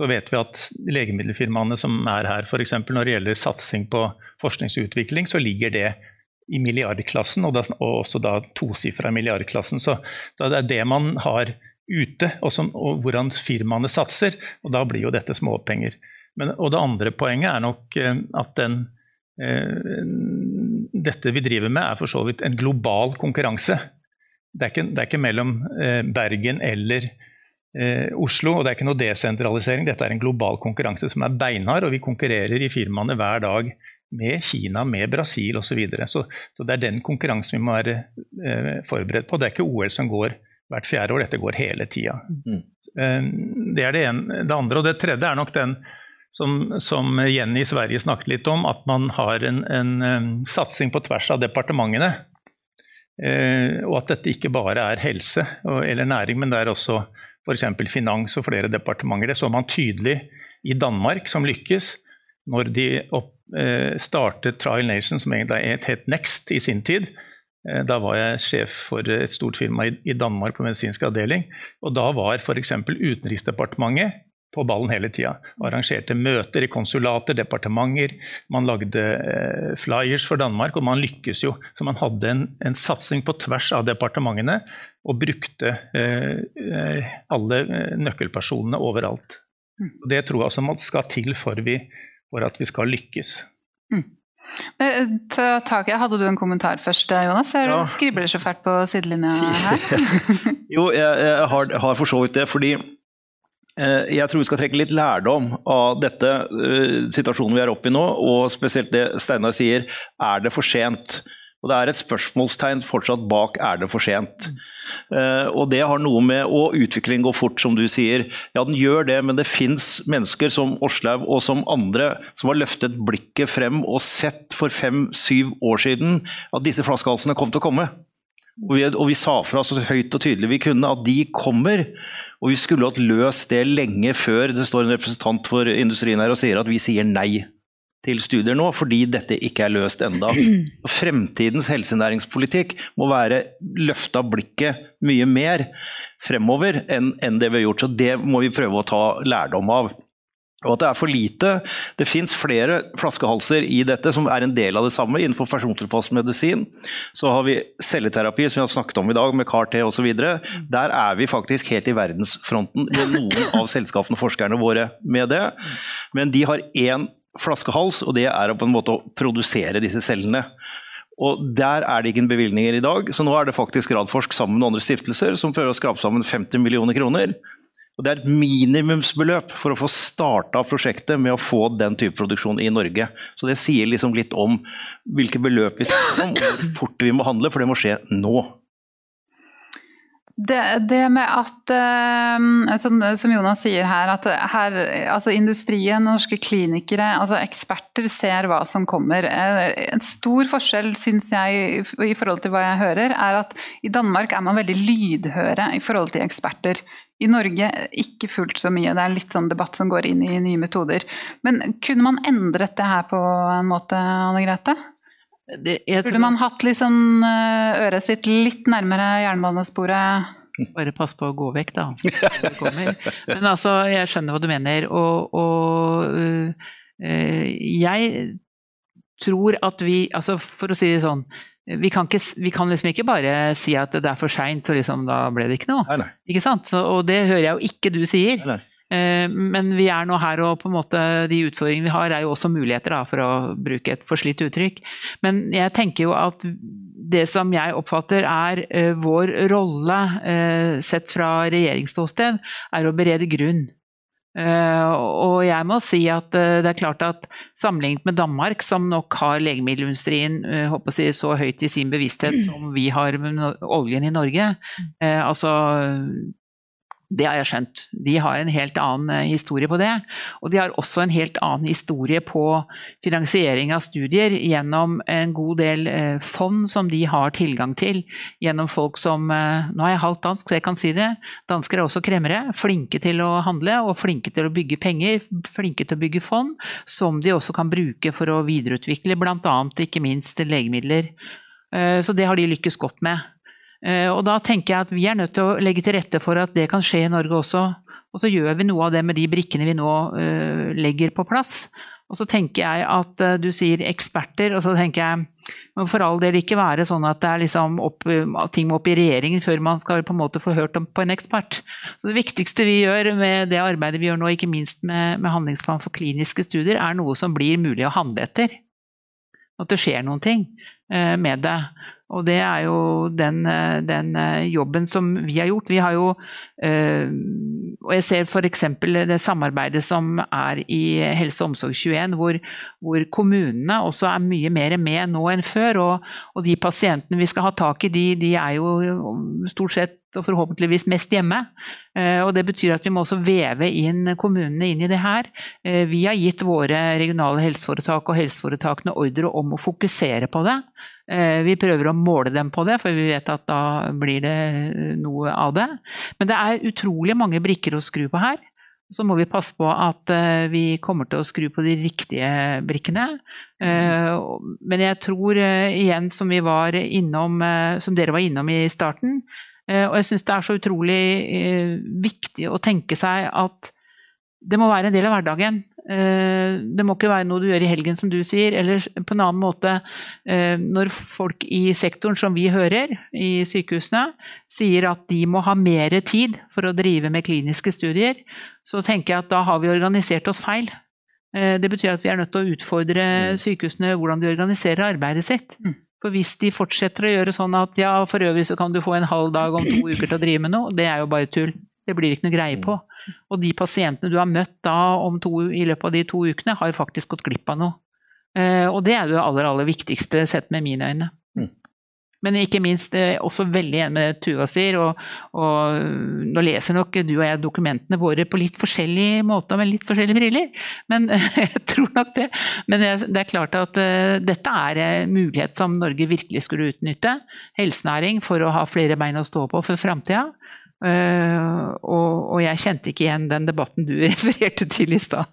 så vet vi at legemiddelfirmaene som er her, f.eks. når det gjelder satsing på forskningsutvikling, så ligger det i milliardklassen, og, da, og også da tosifra milliardklassen. Så det er det man har ute, og, som, og, hvordan firmaene satser, og da blir jo dette småpenger. Men, og det andre poenget er nok eh, at den, eh, dette vi driver med, er for så vidt en global konkurranse. det er ikke, det er ikke mellom eh, Bergen eller eh, Oslo, og det er ikke noe desentralisering. Dette er en global konkurranse som er beinhard, og vi konkurrerer i firmaene hver dag med Kina, med Brasil osv. Så, videre. så Så det er den konkurransen vi må være eh, forberedt på. Det er ikke OL som går hvert fjerde år, dette går hele tida. Mm. Eh, det er det, ene. det andre. Og det tredje er nok den som, som, Jenny i Sverige snakket litt om, at man har en, en, en satsing på tvers av departementene. Eh, og at dette ikke bare er helse og, eller næring, men det er også f.eks. finans og flere departementer. Det så man tydelig i Danmark, som lykkes, når de opp, eh, startet Trial Nation, som egentlig het Next i sin tid. Eh, da var jeg sjef for et stort firma i Danmark på medisinsk avdeling. Og da var f.eks. Utenriksdepartementet på ballen hele tida. Arrangerte møter i konsulater, departementer. Man lagde eh, flyers for Danmark, og man lykkes jo. Så man hadde en, en satsing på tvers av departementene og brukte eh, eh alle nøkkelpersonene overalt. Mm. Og det tror jeg også skal til for, vi, for at vi skal lykkes. Mm. Taket, hadde du en kommentar først, Jonas? Jeg ja. skribler så fælt på sidelinja (laughs) her. jo, jeg, jeg har, har for så vidt det. fordi eh, jeg tror vi skal trekke litt lærdom av dette uh, situasjonen vi er oppe i nå, og spesielt det Steinar sier, er det for sent? Og det er et spørsmålstegn fortsatt bak 'er det for sent'? Uh, og det har noe med Og utviklingen går fort, som du sier. Ja, den gjør det, men det fins mennesker som Åslaug og som andre som har løftet blikket frem og sett for fem-syv år siden at disse flaskehalsene kom til å komme. Og vi, og vi sa fra så høyt og tydelig vi kunne at de kommer. Og vi skulle hatt løst det lenge før det står en representant for industrien her og sier at vi sier nei til studier nå, fordi dette ikke er løst enda. (clears throat) Fremtidens helsenæringspolitikk må være løfta blikket mye mer fremover enn, enn det vi har gjort. Så det må vi prøve å ta lærdom av. Og at det er for lite. Det fins flere flaskehalser i dette som er en del av det samme. Innenfor persontilpasset medisin så har vi celleterapi, som vi har snakket om i dag, med CAR-T osv. Der er vi faktisk helt i verdensfronten med noen av selskapene og forskerne våre med det. Men de har én flaskehals, og det er på en måte å produsere disse cellene. Og Der er det ikke bevilgninger i dag, så nå er det faktisk Radforsk sammen med andre stiftelser som prøver å skrape sammen 50 millioner kroner. Og Det er et minimumsbeløp for å få starta prosjektet med å få den type produksjon i Norge. Så Det sier liksom litt om hvilke beløp vi snakker om, og hvor fort vi må handle, for det må skje nå. Det, det, med at, uh, som, Jonas sier her, at her, altså industrien, norske klinikere, altså eksperter ser hva som kommer. Uh, en stor forskjell, syns jeg, i, forhold til hva jeg hører, er at i Danmark er man veldig lydhøre i forhold til eksperter. I Norge ikke fullt så mye. Det er litt sånn debatt som går inn i nye metoder. Men kunne man endret det her på en måte, Anne Grete? Det, Burde man hatt liksom øret sitt litt nærmere jernbanesporet? Bare pass på å gå vekk, da. Men altså, jeg skjønner hva du mener. Og, og uh, jeg tror at vi Altså, for å si det sånn vi kan, ikke, vi kan, liksom ikke bare si at det er for seint, så liksom da ble det ikke noe. Nei, nei. Ikke sant? Så, og det hører jeg jo ikke du sier. Nei, Eh, men vi er nå her, og på en måte de utfordringene vi har, er jo også muligheter, da, for å bruke et forslitt uttrykk. Men jeg tenker jo at det som jeg oppfatter er uh, vår rolle, uh, sett fra regjeringsståsted, er å berede grunn. Uh, og jeg må si at det er klart at sammenlignet med Danmark, som nok har legemiddelindustrien uh, si, så høyt i sin bevissthet som vi har med oljen i Norge, altså det har jeg skjønt. De har en helt annen eh, historie på det. Og de har også en helt annen historie på finansiering av studier gjennom en god del eh, fond som de har tilgang til. Gjennom folk som eh, Nå er jeg halvt dansk, så jeg kan si det. Dansker er også kremmere. Flinke til å handle og flinke til å bygge penger. Flinke til å bygge fond som de også kan bruke for å videreutvikle bl.a. ikke minst legemidler. Så det har de lykkes godt med. Eh, og da tenker jeg at vi er nødt til å legge til rette for at det kan skje i Norge også. Og så gjør vi noe av det med de brikkene vi nå uh, legger på plass. Og så tenker jeg at uh, du sier eksperter, og så tenker jeg må for all del ikke være sånn at liksom opp, ting må opp i regjeringen før man skal på en måte få hørt om på en ekspert. Så Det viktigste vi gjør med det arbeidet vi gjør nå, ikke minst med, med handlingsplan for kliniske studier, er noe som blir mulig å handle etter. At det skjer noen ting med det. Og det er jo den, den, jobben som vi har gjort. Vi har jo Og jeg ser f.eks. det samarbeidet som er i Helse og omsorg21, hvor, hvor, kommunene også er mye mer med nå enn før. Og, og de pasientene vi skal ha tak i, de, de er jo stort sett og forhåpentligvis mest hjemme. Eh, og Det betyr at vi må også veve inn kommunene inn i det her. Eh, vi har gitt våre regionale helseforetak og helseforetakene ordre om å fokusere på det. Eh, vi prøver å måle dem på det, for vi vet at da blir det noe av det. Men det er utrolig mange brikker å skru på her. Så må vi passe på at vi kommer til å skru på de riktige brikkene. Men jeg tror igjen, som, innom, som dere var innom i starten, Eh, og jeg syns det er så utrolig eh, viktig å tenke seg at det må være en del av hverdagen. Eh, det må ikke være noe du gjør i helgen, som du sier. Eller på en annen måte, når folk i sektoren, som vi hører i sykehusene, sier at de må ha mer tid for å drive med kliniske studier, så tenker jeg at da har vi organisert oss feil. Det betyr at vi er nødt til å utfordre mm. sykehusene hvordan de organiserer arbeidet sitt. Mm. For hvis de fortsetter å gjøre sånn at ja, for øvrig så kan du få en halv dag om to uker til å drive med noe, det er jo bare tull. Det blir ikke noe greie på. Og de pasientene du har møtt da to, i løpet av de to ukene, har faktisk gått glipp av noe. Eh, og det er det aller, aller viktigste sett med mine øyne. Men ikke minst eh, også veldig enig med Tuva sier. Og, og, nå leser nok du og jeg dokumentene våre på litt forskjellig måte og med litt forskjellige briller. Men (laughs) jeg tror nok det. Men det, er klart at uh, dette er en mulighet som Norge virkelig skulle utnytte. Helsenæring for å ha flere bein å stå på for framtida. Uh, og, og jeg kjente ikke igjen den debatten du (laughs) refererte til i stad.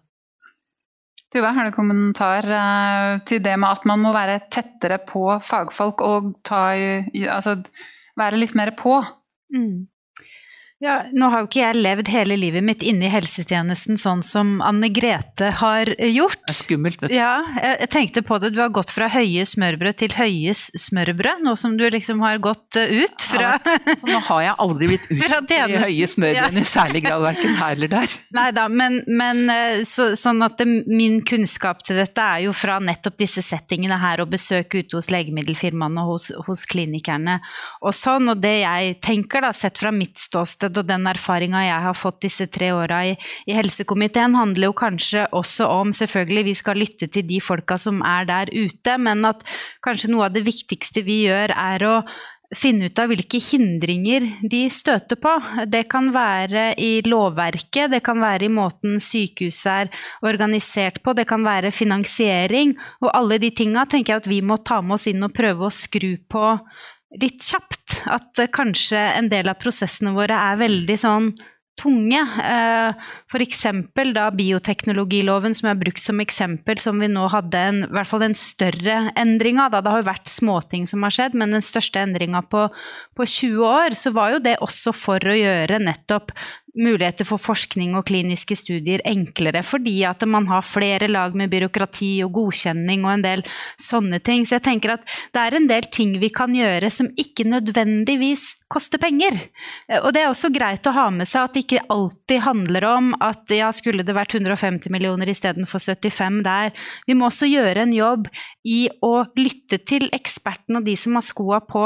Tuva, har du kommentar uh, til det med at man må være tettere på fagfolk og ta, altså, være litt mer på? Mm. Ja, nå har jo ikke jeg levd hele livet mitt inne i helsetjenesten sånn som Anne Grete har gjort. Det er skummelt, vet du. Ja, jeg tenkte på det. Du har gått fra høye smørbrød til høyes smørbrød, nå som du liksom har gått eh, ut fra ja, Nå har jeg aldri blitt (laughs) ut i høye smørbrød ja. i særlig grad, verken her eller der. (laughs) Nei da, men, men eh, så, sånn at det, min kunnskap til dette er jo fra nettopp disse settingene her, og besøk ute hos legemiddelfirmaene og hos, hos klinikerne og sånn. Og det jeg tenker, da, sett fra mitt ståsted ståsted og den erfaringa jeg har fått disse tre åra i, i, helsekomiteen, handler jo kanskje også om Selvfølgelig, vi skal lytte til de folka som er der ute, men at kanskje noe av det viktigste vi gjør, er å finne ut av hvilke hindringer de støter på. Det kan være i lovverket, det kan være i måten sykehuset er organisert på, det kan være finansiering. Og alle de tinga tenker jeg at vi må ta med oss inn og prøve å skru på litt kjapt. At kanskje en del av prosessene våre er veldig sånn tunge. Uh, F.eks. da bioteknologiloven som er brukt som eksempel, som vi nå hadde en, i hvert fall den større endringa. Det har jo vært småting som har skjedd, men den største endringa på, på 20 år, så var jo det også for å gjøre nettopp muligheter for forskning og kliniske studier enklere, fordi at man har flere lag med byråkrati og godkjenning og en del sånne ting. Så jeg tenker at det er en del ting vi kan gjøre som ikke nødvendigvis koster penger. Og det er også greit å ha med seg at det ikke alltid handler om at ja, skulle det vært 150 millioner istedenfor 75 der. Vi må også gjøre en jobb i å lytte til ekspertene og de som har skoa på.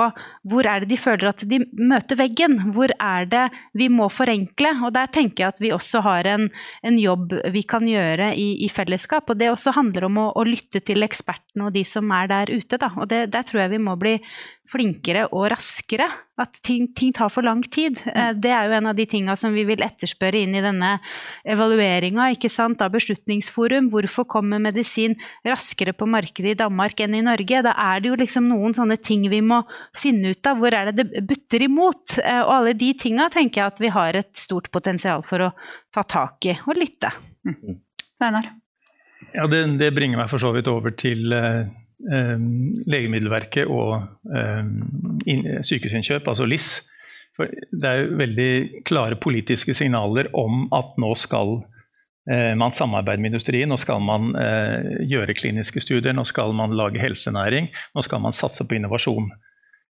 Hvor er det de føler at de møter veggen? Hvor er det vi må forenkle? Og der tenker jeg at vi også har en, en jobb vi kan gjøre i, i, fellesskap. Og det også handler om å, å, lytte til ekspertene og de som er der ute, da. Og det, der tror jeg vi må bli flinkere og raskere. At ting, ting, tar for lang tid. Eh, det er jo en av de tinga som vi vil etterspørre inn i denne evalueringa av Beslutningsforum. Hvorfor kommer medisin raskere på markedet i Danmark enn i Norge? Da er det jo liksom noen sånne ting vi må finne ut av. Hvor er det det butter imot? Eh, og alle de tinga tenker jeg at vi har et stort potensial for å ta tak i og lytte. Mm. Steinar? Ja, det, det, bringer meg for så vidt over til uh, Legemiddelverket og uh, sykehusinnkjøp, altså LIS. For det er jo veldig klare politiske signaler om at nå skal uh, man samarbeide med industrien, nå skal man gjøre kliniske studier, nå skal man lage helsenæring, nå skal man satse på innovasjon.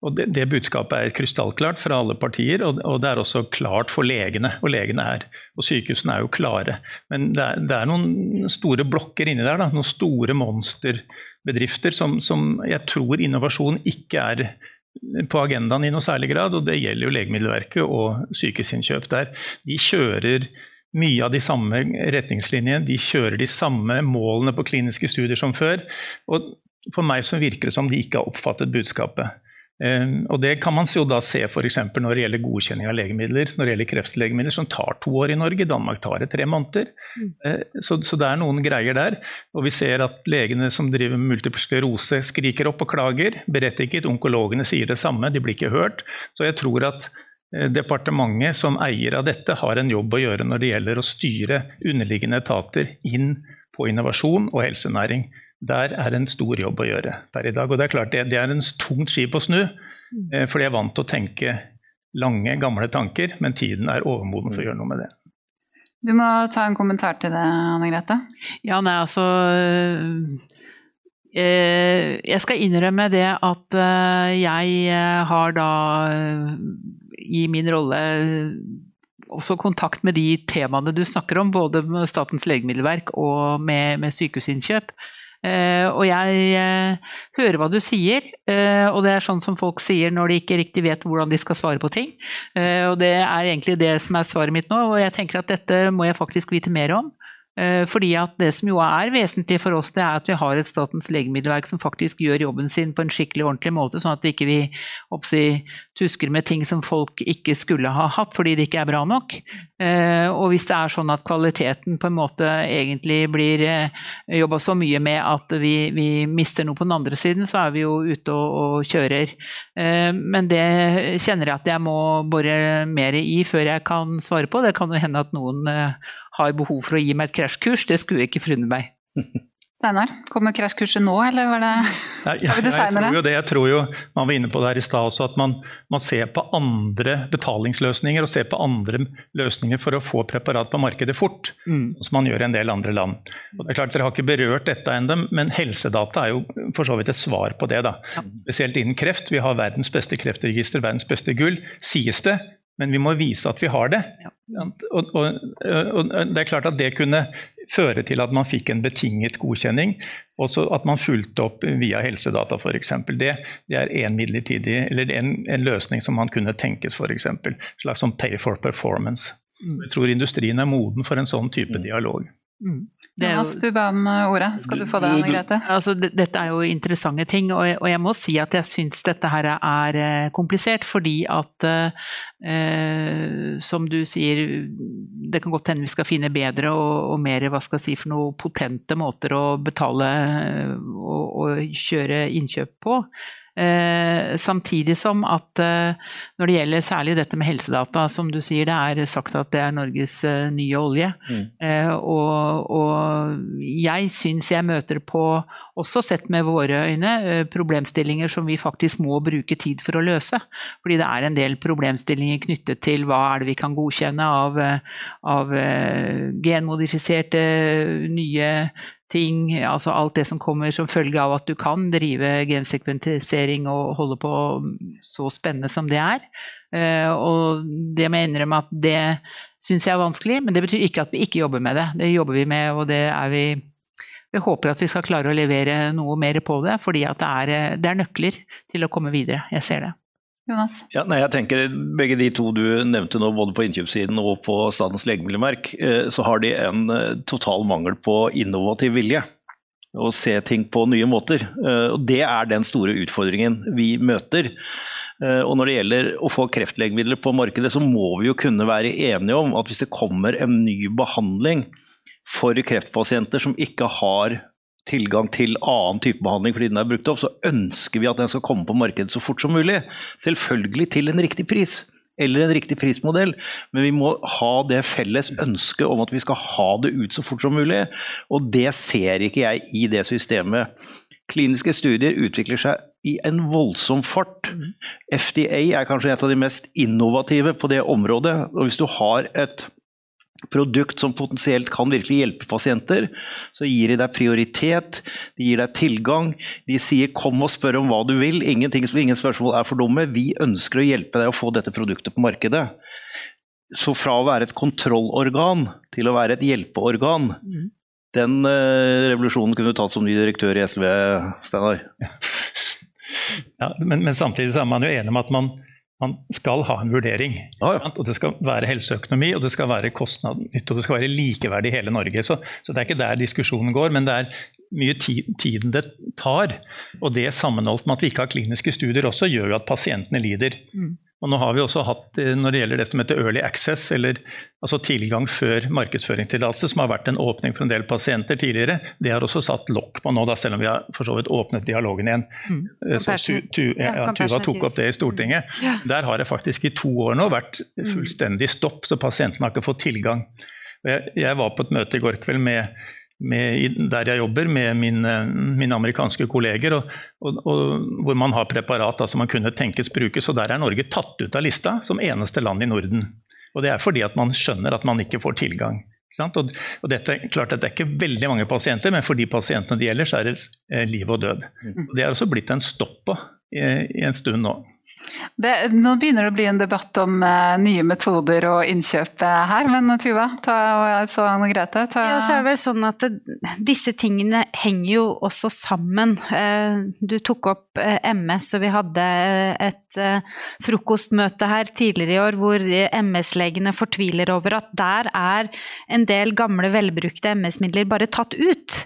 Og det, det, budskapet er krystallklart fra alle partier, og, og, det er også klart for legene. Og legene er, og sykehusene er jo klare. Men det er, det er noen store blokker inni der, da, noen store monsterbedrifter som, som jeg tror innovasjon ikke er på agendaen i noe særlig grad, og det gjelder jo Legemiddelverket og sykehusinnkjøp der. De kjører mye av de samme retningslinjene, de kjører de samme målene på kliniske studier som før. Og for meg så virker det som de ikke har oppfattet budskapet. Ehm, og Det kan man jo da se f.eks. når det gjelder godkjenning av legemidler, når det gjelder kreftlegemidler, som tar to år i Norge. Danmark tar det tre måneder. Mm. Eh, så, så, det er noen greier der. Og vi ser at legene som driver med multiple sklerose skriker opp og klager. Berettiget. Onkologene sier det samme, de blir ikke hørt. Så jeg tror at eh, departementet som eier av dette har en jobb å gjøre når det gjelder å styre underliggende etater inn på innovasjon og helsenæring. Der er en stor jobb å gjøre per i dag. Og det er klart det, det er en tungt skip å snu, mm. eh, for jeg er vant til å tenke lange, gamle tanker, men tiden er overmoden for å gjøre noe med det. Du må ta en kommentar til det, Anne Grete. Ja, nei, altså eh, Jeg skal innrømme det at eh, jeg har da i min rolle også kontakt med de temaene du snakker om, både med Statens legemiddelverk og med, med sykehusinnkjøp. Uh, og jeg uh, hører hva du sier, uh, og det er sånn som folk sier når de ikke riktig vet hvordan de skal svare på ting. og det er egentlig det som er svaret mitt nå, og jeg tenker at dette må jeg faktisk vite mer om. Eh, fordi at Det som jo er vesentlig for oss, det er at vi har et Statens legemiddelverk som faktisk gjør jobben sin på en skikkelig ordentlig måte, sånn at ikke vi ikke tusker med ting som folk ikke skulle ha hatt fordi det ikke er bra nok. Eh, og hvis det er sånn at kvaliteten på en måte egentlig blir eh, jobba så mye med at vi, vi, mister noe på den andre siden, så er vi jo ute og, og kjører. Men det kjenner jeg at jeg må bore mer i før jeg kan svare på. Det kan jo hende at noen har behov for å gi meg et krasjkurs, det skulle jeg ikke forundre meg. (laughs) Steinar, kommer krasjkurset nå, eller var det, Nei, jeg, jeg, tror jo det. Jeg tror jo, man var inne på det her i stad også, at man, man, ser på andre betalingsløsninger og ser på andre løsninger for å få preparat på markedet fort, mm. som man gjør i en del andre land. Og det er klart Dere har ikke berørt dette ennå, men helsedata er jo for så vidt et svar på det. da. Ja. Spesielt innen kreft. Vi har verdens beste kreftregister, verdens beste gull, sies det. Men vi må vise at vi har det. Ja. Og, og, og, det er klart at det kunne føre til at man fikk en betinget godkjenning. Også at man fulgte opp via helsedata f.eks. Det, det er en midlertidig, eller en, en, løsning som man kunne tenkes f.eks. Slags som pay for performance. Mm. Jeg tror industrien er moden for en sånn type mm. dialog. Mm. Jonas, du ba om eh, ordet. Skal du få det, Anne Grete? Altså, dette er jo interessante ting, og jeg, og jeg må si at jeg syns dette her er eh, komplisert. Fordi at, eh, som du sier, det kan godt hende vi skal finne bedre og, og mer hva skal jeg si, for noe potente måter å betale eh, og, og kjøre innkjøp på. Eh, samtidig som at eh, når det gjelder særlig dette med helsedata, som du sier, det er sagt at det er Norges eh, nye olje. Mm. Eh, og, og, jeg syns jeg møter på, også sett med våre øyne, problemstillinger som vi faktisk må bruke tid for å løse. Fordi det er en del problemstillinger knyttet til hva er det vi kan godkjenne av, av genmodifiserte nye ting, altså alt det som kommer som følge av at du kan drive gensekventisering og holde på så spennende som det er. Eh, og det må jeg innrømme at det syns jeg er vanskelig, men det betyr ikke at vi ikke jobber med det. Det jobber vi med, og det er vi vi håper at vi skal klare å levere noe mer på det, fordi det er, det er nøkler til å komme videre. Jeg ser det. Jonas? Ja, nei, jeg tenker Begge de to du nevnte nå, både på innkjøpssiden og på Statens legemiddelverk, eh, så har de en eh, total mangel på innovativ vilje. Å se ting på nye måter. Eh, og Det er den store utfordringen vi møter. Og Når det gjelder å få kreftlegemidler på markedet, så må vi jo kunne være enige om at hvis det kommer en ny behandling for kreftpasienter som ikke har tilgang til annen type behandling fordi den er brukt opp, så ønsker vi at den skal komme på markedet så fort som mulig. Selvfølgelig til en riktig pris, eller en riktig prismodell, men vi må ha det felles ønsket om at vi skal ha det ut så fort som mulig. Og det ser ikke jeg i det systemet. Kliniske studier utvikler seg i en voldsom fart. FDA er kanskje et av de mest innovative på det området. og Hvis du har et produkt som potensielt kan virkelig hjelpe pasienter, så gir de deg prioritet, de gir deg tilgang. De sier 'kom og spør om hva du vil', Ingenting, ingen spørsmål er for dumme. Vi ønsker å hjelpe deg å få dette produktet på markedet. Så fra å være et kontrollorgan til å være et hjelpeorgan, mm. den uh, revolusjonen kunne du tatt som ny direktør i SV, Steinar? Ja, men, men, samtidig er man jo enig om at man, man skal ha en vurdering. Ah, ja. Og Det skal være helseøkonomi, og det skal være kostnadsnytte, og det skal være likeverdig i hele Norge. Så, så, det er ikke der diskusjonen går, men det er mye tid, tiden det tar. Og det sammenholdt med at vi ikke har kliniske studier også, gjør jo at pasientene lider. Mm. Og nå har vi også hatt, eh, Når det gjelder det som heter early access, eller altså tilgang før markedsføringstillatelse, som har vært en åpning for en del pasienter tidligere, det har også satt lokk på nå, da, selv om vi har for så vidt åpnet dialogen igjen. Mm. Eh, så tu, tu, ja, Tuva tok opp det i Stortinget. Ja. Der har det faktisk i to år nå vært mm. fullstendig stopp, så pasientene har ikke fått tilgang. Jeg, jeg var på et møte i går kveld med med, der jeg jobber, med mine, mine amerikanske kolleger, og, og, og, hvor man har preparat som man kunne tenkes brukes. og Der er Norge tatt ut av lista som eneste land i Norden. Og Det er fordi at man skjønner at man ikke får tilgang. Ikke og, og dette, klart at Det er ikke veldig mange pasienter, men for de pasientene det gjelder, så er det eh, liv og død. Mm. Og det er også blitt en stopp på i, i en stund nå. Det, nå begynner det å bli en debatt om uh, nye metoder og innkjøp uh, her, men Tuva ta, og så Anne Grete. Ta... Ja, så er det vel sånn at det, disse tingene henger jo også sammen. Uh, du tok opp MS, og vi hadde et frokostmøte her tidligere i år hvor MS-legene fortviler over at der er en del gamle, velbrukte MS-midler bare tatt ut.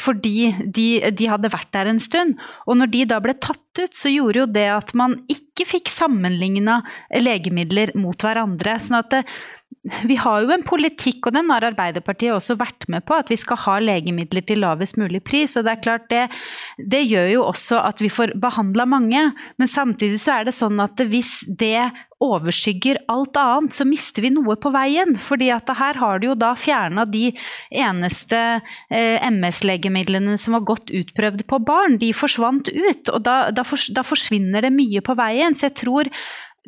Fordi de, de hadde vært der en stund. Og når de da ble tatt ut, så gjorde jo det at man ikke fikk sammenligna legemidler mot hverandre. sånn at det, vi har jo en politikk, og den har Arbeiderpartiet også vært med på, at vi skal ha legemidler til lavest mulig pris. Og det er klart det, det gjør jo også at vi får behandla mange. Men samtidig så er det sånn at hvis det overskygger alt annet, så mister vi noe på veien. fordi at her har du jo da fjerna de eneste eh, MS-legemidlene som var godt utprøvd på barn. De forsvant ut, og da, da, for, da forsvinner det mye på veien. Så jeg tror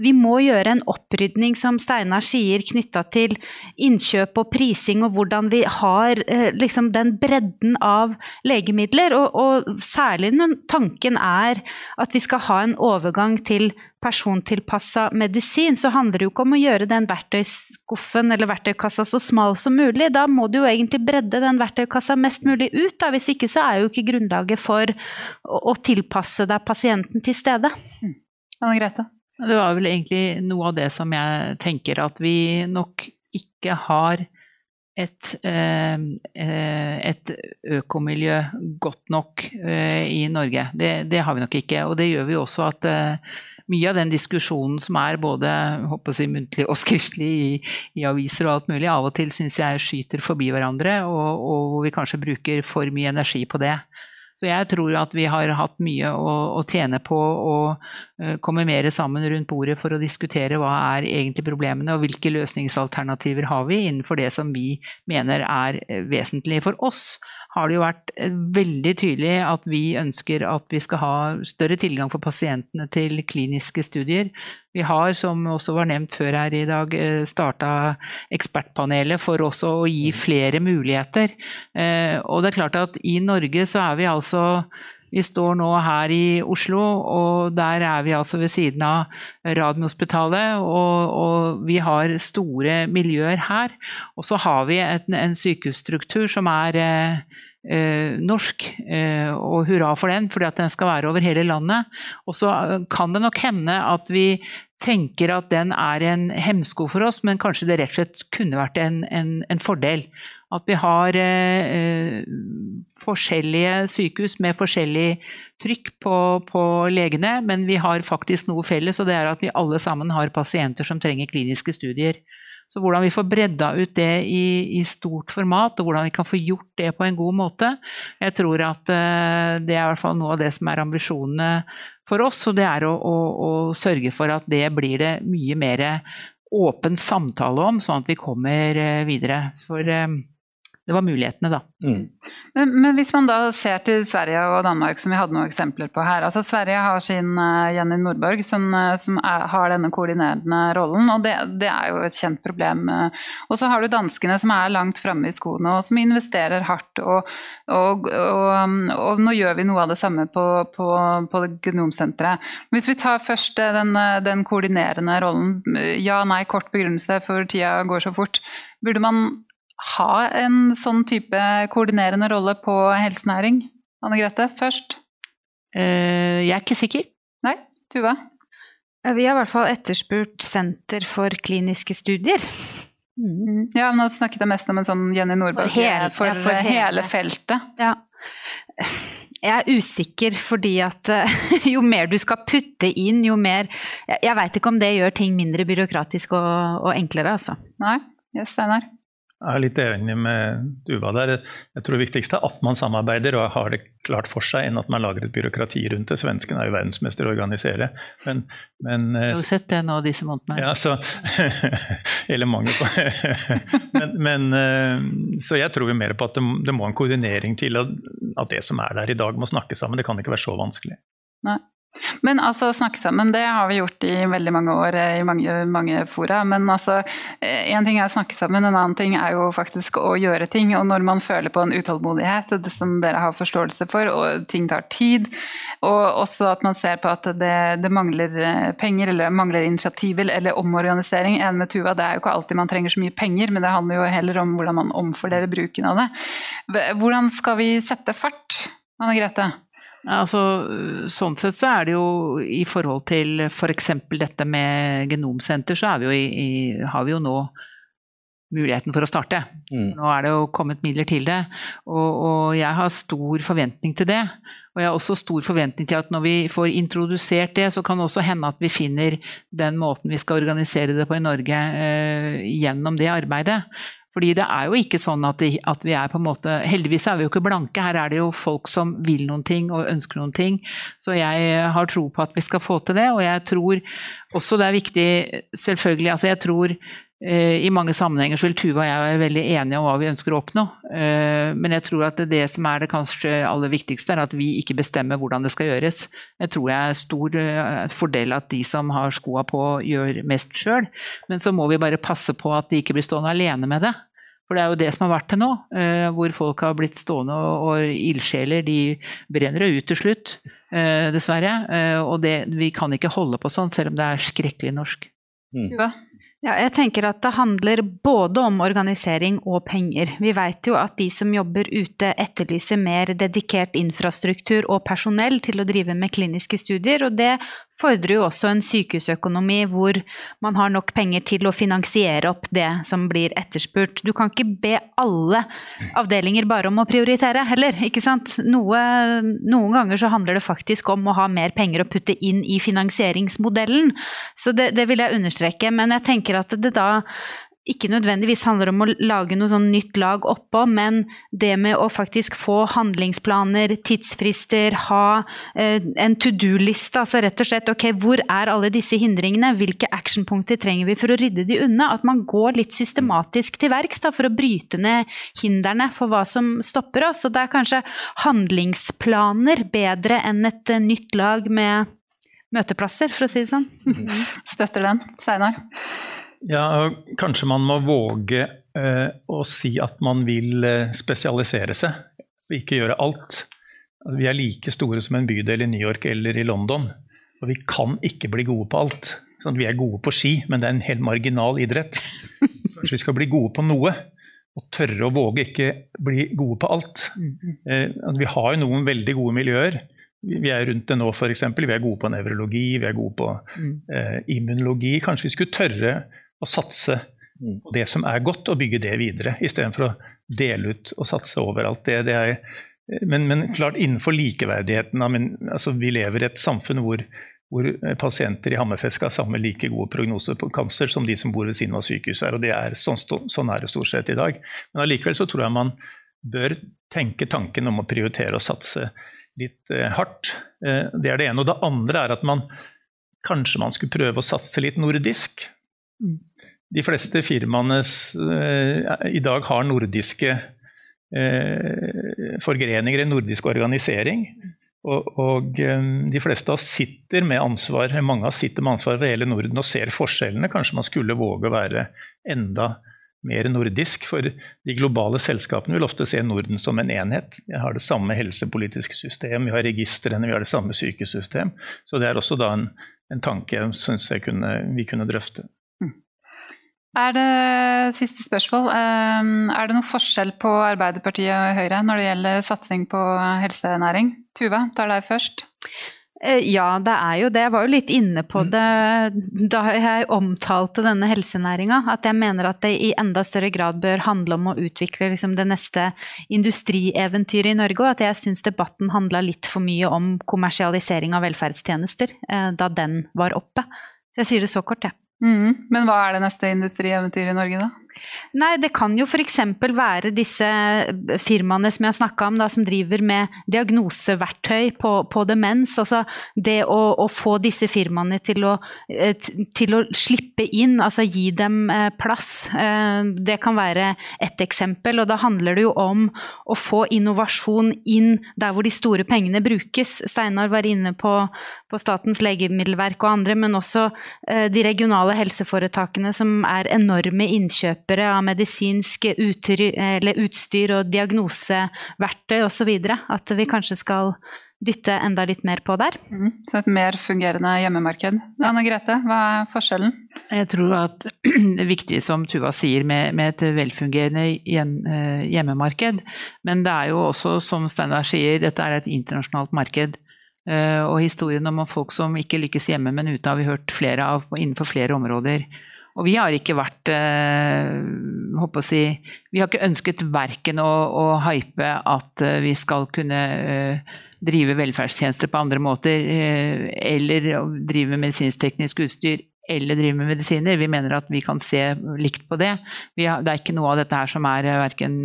vi må gjøre en opprydning, som Steinar sier, knytta til innkjøp og prising, og hvordan vi har eh, liksom, den bredden av legemidler. Og, og, særlig når tanken er at vi skal ha en overgang til persontilpassa medisin, så handler det jo ikke om å gjøre den verktøyskuffen eller verktøykassa så smal som mulig. Da må du jo egentlig bredde den verktøykassa mest mulig ut. Da. Hvis ikke så er jo ikke grunnlaget for å, å tilpasse deg pasienten til stede. Mm. Anne Grete? Det var vel egentlig noe av det som jeg tenker at vi nok ikke har et, eh, eh, et økomiljø godt nok eh, i Norge. Det, det, har vi nok ikke. Og det gjør vi også at mye av den diskusjonen som er både si, muntlig og skriftlig i, i, aviser og alt mulig, av og til syns jeg skyter forbi hverandre, og, og vi kanskje bruker for mye energi på det. Så jeg tror at vi har hatt mye å, å tjene på å uh, komme mer sammen rundt bordet for å diskutere hva er egentlig problemene, og hvilke løsningsalternativer har vi innenfor det som vi mener er eh, vesentlig for oss har det jo vært eh, veldig tydelig at vi ønsker at vi skal ha større tilgang for pasientene til kliniske studier. Vi har, som også var nevnt før her i dag, eh, starta ekspertpanelet for også å gi flere muligheter. Eh, og det er klart at i Norge så er vi altså vi står nå her i Oslo, og der er vi altså ved siden av Radiumhospitalet. Og, og, vi har store miljøer her. Og så har vi et, en sykehusstruktur som er eh, norsk, eh, og hurra for den, fordi at den skal være over hele landet. Og så eh, kan det nok hende at vi tenker at den er en hemsko for oss, men kanskje det rett og slett kunne vært en, en, en fordel. At vi har eh, forskjellige sykehus med forskjellig trykk på, på, legene, men vi har faktisk noe felles, og det er at vi alle sammen har pasienter som trenger kliniske studier. Så hvordan vi får bredda ut det i, i, stort format, og hvordan vi kan få gjort det på en god måte, jeg tror at uh, det er hvert fall noe av det som er ambisjonene for oss. Og det er å, å, å sørge for at det blir det mye mer åpen samtale om, sånn at vi kommer uh, videre. For uh, det var mulighetene, da. Mm. Men, men, hvis man da ser til Sverige og Danmark, som vi hadde noen eksempler på her. altså Sverige har sin uh, Jenny Nordborg, som, uh, som er, har denne koordinerende rollen. og det, det, er jo et kjent problem. Uh, og så har du danskene som er langt framme i skoene, og som investerer hardt. Og, og, og, og, nå gjør vi noe av det samme på, på, på Genomsenteret. Hvis vi tar først den, den koordinerende rollen. Ja, nei, kort begrunnelse, for tida går så fort. Burde man ha en sånn type koordinerende rolle på helsenæring? Anne Grete, først. Uh, jeg er ikke sikker. Nei, Tuva? Vi har i hvert fall etterspurt Senter for kliniske studier. Mm. Ja, nå snakket jeg mest om en sånn Jenny Nordberg for, hele, for, ja, for hele. hele, feltet. Ja. Jeg er usikker fordi at (laughs) jo mer du skal putte inn, jo mer Jeg, jeg veit ikke om det gjør ting mindre byråkratisk og, og enklere, altså. Nei. Yes, Steinar? Jeg er litt enig med Duva der. Jeg tror det viktigste er at man samarbeider og har det klart for seg, enn at man lager et byråkrati rundt det. Svenskene er jo verdensmester i å organisere. Men, men, jeg har jo sett det nå disse månedene. Ja, så, (laughs) eller mangel på (laughs) men, men, eh, Så jeg tror jo mer på at det, det må en koordinering til at det som er der i dag, må snakke sammen. Det kan ikke være så vanskelig. Nei. Men altså, snakke sammen, det har vi gjort i veldig mange år eh, i mange, mange fora. Men altså, én eh, ting er å snakke sammen, en annen ting er jo faktisk å gjøre ting. Og når man føler på en utålmodighet, det som dere har forståelse for, og ting tar tid, og også at man ser på at det, det mangler eh, penger, eller mangler initiativer eller omorganisering. Enig med Tuva, det er jo ikke alltid man trenger så mye penger, men det handler jo heller om hvordan man omfordeler bruken av det. Hvordan skal vi sette fart, Anne Grete? Altså, sånn sett så er det jo i forhold til f.eks. For dette med genomsenter, så vi i, i, har vi jo nå muligheten for å starte. Mm. Nå er det jo kommet midler til det, og, og, jeg har stor forventning til det. Og jeg har også stor forventning til at når vi får introdusert det, så kan det også hende at vi finner den måten vi skal organisere det på i Norge eh, gjennom det arbeidet. Fordi det er jo ikke sånn at, de, at, vi er på en måte Heldigvis er vi jo ikke blanke, her er det jo folk som vil noen ting og ønsker noen ting. Så jeg har tro på at vi skal få til det, og jeg tror også det er viktig, selvfølgelig altså jeg tror i mange sammenhenger så vil Tuva og jeg være veldig enige om hva vi ønsker å oppnå. Eh, men jeg tror at det som er det kanskje aller viktigste, er at vi ikke bestemmer hvordan det skal gjøres. Jeg tror jeg er stor eh, fordel at de som har skoa på, gjør mest sjøl. Men så må vi bare passe på at de ikke blir stående alene med det. For det er jo det som har vært til nå, eh, hvor folk har blitt stående og, ildsjeler de brenner jo ut til slutt, eh, dessverre. Eh, og det, vi kan ikke holde på sånn, selv om det er skrekkelig norsk. Mm. Ja. Ja, jeg tenker at det handler både om organisering og penger. Vi vet jo at de som jobber ute etterlyser mer dedikert infrastruktur og personell til å drive med kliniske studier, og det fordrer jo også en sykehusøkonomi hvor man har nok penger til å finansiere opp det som blir etterspurt. Du kan ikke be alle avdelinger bare om å prioritere heller, ikke sant. Noe, noen ganger så handler det faktisk om å ha mer penger å putte inn i finansieringsmodellen. Så det, det vil jeg understreke. Men jeg tenker at det da ikke nødvendigvis handler om å lage noe sånn nytt lag oppå, men det med å faktisk få handlingsplaner, tidsfrister, ha eh, en to do-liste. Altså rett og slett ok, hvor er alle disse hindringene, hvilke actionpunkter trenger vi for å rydde de unna? At man går litt systematisk til verks da, for å bryte ned hindrene for hva som stopper oss. Og det er kanskje handlingsplaner bedre enn et eh, nytt lag med møteplasser, for å si det sånn. (laughs) Støtter den. Steinar? Ja, kanskje man må våge eh, å si at man vil eh, spesialisere seg, ikke gjøre alt. Vi er like store som en bydel i New York eller i London, og vi kan ikke bli gode på alt. Sånn, vi er gode på ski, men det er en helt marginal idrett. Kanskje vi skal bli gode på noe, og tørre å våge ikke bli gode på alt. Eh, vi har jo noen veldig gode miljøer. Vi er rundt det nå, f.eks. Vi er gode på nevrologi, vi er gode på mm. eh, immunologi. Kanskje vi skulle tørre å satse mm. på det som er godt, og bygge det videre, istedenfor å dele ut og satse overalt. Det, det er, men, men, klart innenfor likeverdigheten men, altså, Vi lever i et samfunn hvor, hvor pasienter i Hammerfest skal ha samme like gode prognoser på kanser som de som bor ved siden av sykehuset. og det er, sånn, sånn er det stort sett i dag. Men allikevel så tror jeg man bør tenke tanken om å prioritere og satse litt eh, hardt. Eh, det er det ene. Og det andre er at man kanskje man skulle prøve å satse litt nordisk. De fleste firmaene eh, i dag har nordiske eh, forgreninger, en nordisk organisering. Og, eh, de fleste av oss sitter med ansvar, mange av oss sitter med ansvar for hele Norden og ser forskjellene. Kanskje man skulle våge å være enda mer nordisk. For de globale selskapene vil ofte se Norden som en enhet. Vi har det samme helsepolitiske system, vi har registrene, vi har det samme sykesystem. Så det er også da en, en tanke jeg syns vi kunne drøfte. Er det siste spørsmål. Ehm, er det noen forskjell på Arbeiderpartiet og Høyre når det gjelder satsing på helsenæring? Tuva, tar deg først. Eh, ja, det er jo det. Jeg var jo litt inne på det da jeg omtalte denne helsenæringa. At jeg mener at det i enda større grad bør handle om å utvikle liksom, det neste industrieventyret i Norge. Og at jeg syns debatten handla litt for mye om kommersialisering av velferdstjenester eh, da den var oppe. Så jeg sier det så kort, jeg. Ja. Mm, men hva er det neste industrieventyret i Norge, da? Nei, det kan jo f.eks. være disse firmaene som jeg snakka om, da, som driver med diagnoseverktøy på, på demens. Altså det å, å, få disse firmaene til å, eh, til å, slippe inn, altså gi dem eh, plass. Eh, det kan være ett eksempel. Og da handler det jo om å få innovasjon inn der hvor de store pengene brukes. Steinar var inne på, på Statens legemiddelverk og andre, men også de regionale helseforetakene som er enorme innkjøp kjøpere av medisinsk utstyr og diagnoseverktøy osv. At vi kanskje skal dytte enda litt mer på der. Mm, så et mer fungerende hjemmemarked. Anne Grete, hva er forskjellen? Jeg tror at (clears throat) det er viktig som Tuva sier med, med et velfungerende eh, hjemmemarked. Men det er jo også, som Steinar sier, dette er et internasjonalt marked. Eh, og historien om folk som ikke lykkes hjemme, men ute, har vi hørt flere av innenfor flere områder. Og vi har ikke vært eh, si, Vi har ikke ønsket verken å, å hype at eh, vi skal kunne eh, drive velferdstjenester på andre måter, eller drive medisinsk-teknisk utstyr, eller drive med medisiner. Vi mener at vi kan se likt på det. Har, det er ikke noe av dette her som er verken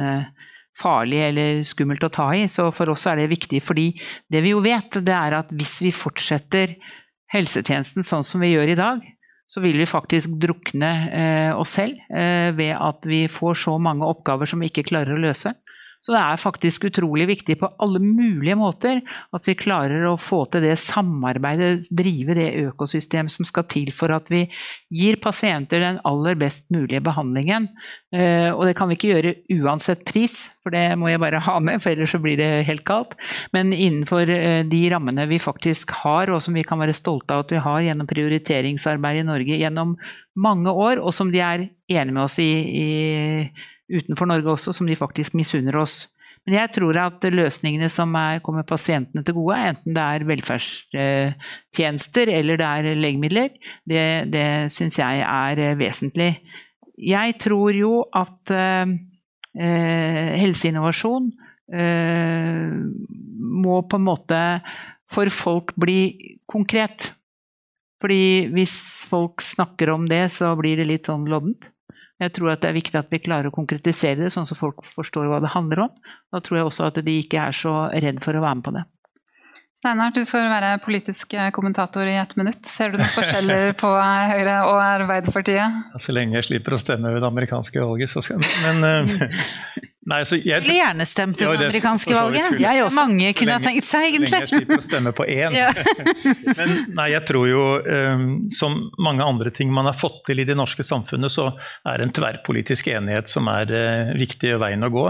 farlig eller skummelt å ta i. Så for oss er det viktig, fordi det vi jo vet, det er at hvis vi fortsetter helsetjenesten sånn som vi gjør i dag, så vil vi faktisk drukne eh, oss selv eh, ved at vi får så mange oppgaver som vi ikke klarer å løse. Så det er faktisk utrolig viktig på alle mulige måter at vi klarer å få til det samarbeidet, drive det økosystem som skal til for at vi gir pasienter den aller best mulige behandlingen. Eh, og det kan vi ikke gjøre uansett pris, for det må jeg bare ha med, for ellers så blir det helt galt. Men innenfor eh, de rammene vi faktisk har, og som vi kan være stolte av at vi har gjennom prioriteringsarbeid i Norge gjennom mange år, og som de er enige med oss i, i utenfor Norge også, som de faktisk misunner oss. Men jeg tror at løsningene som er, kommer pasientene til gode, enten det er velferdstjenester eller det er legemidler, det, det syns jeg er eh, vesentlig. Jeg tror jo at eh, helseinnovasjon eh, må på en måte for folk bli konkret. Fordi hvis folk snakker om det, så blir det litt sånn loddent. Jeg tror at det er viktig at vi klarer å konkretisere det, sånn at folk forstår hva det handler om. Da tror jeg også at de ikke er så redd for å være med på det. Steinar, du får være politisk kommentator i ett minutt. Ser du noen forskjeller på Høyre og Arbeiderpartiet? Så lenge jeg slipper å stemme ved det amerikanske valget, så skal jeg Men uh, Nei, så jeg ville gjerne stemt til det amerikanske valget. Jeg også. Mange kunne ha tenkt seg, egentlig. Lenge jeg slipper å stemme på én. Ja. (laughs) Men nei, jeg tror jo, um, som mange andre ting man har fått til i det norske samfunnet, så er en tverrpolitisk enighet som er uh, viktig veien å gå.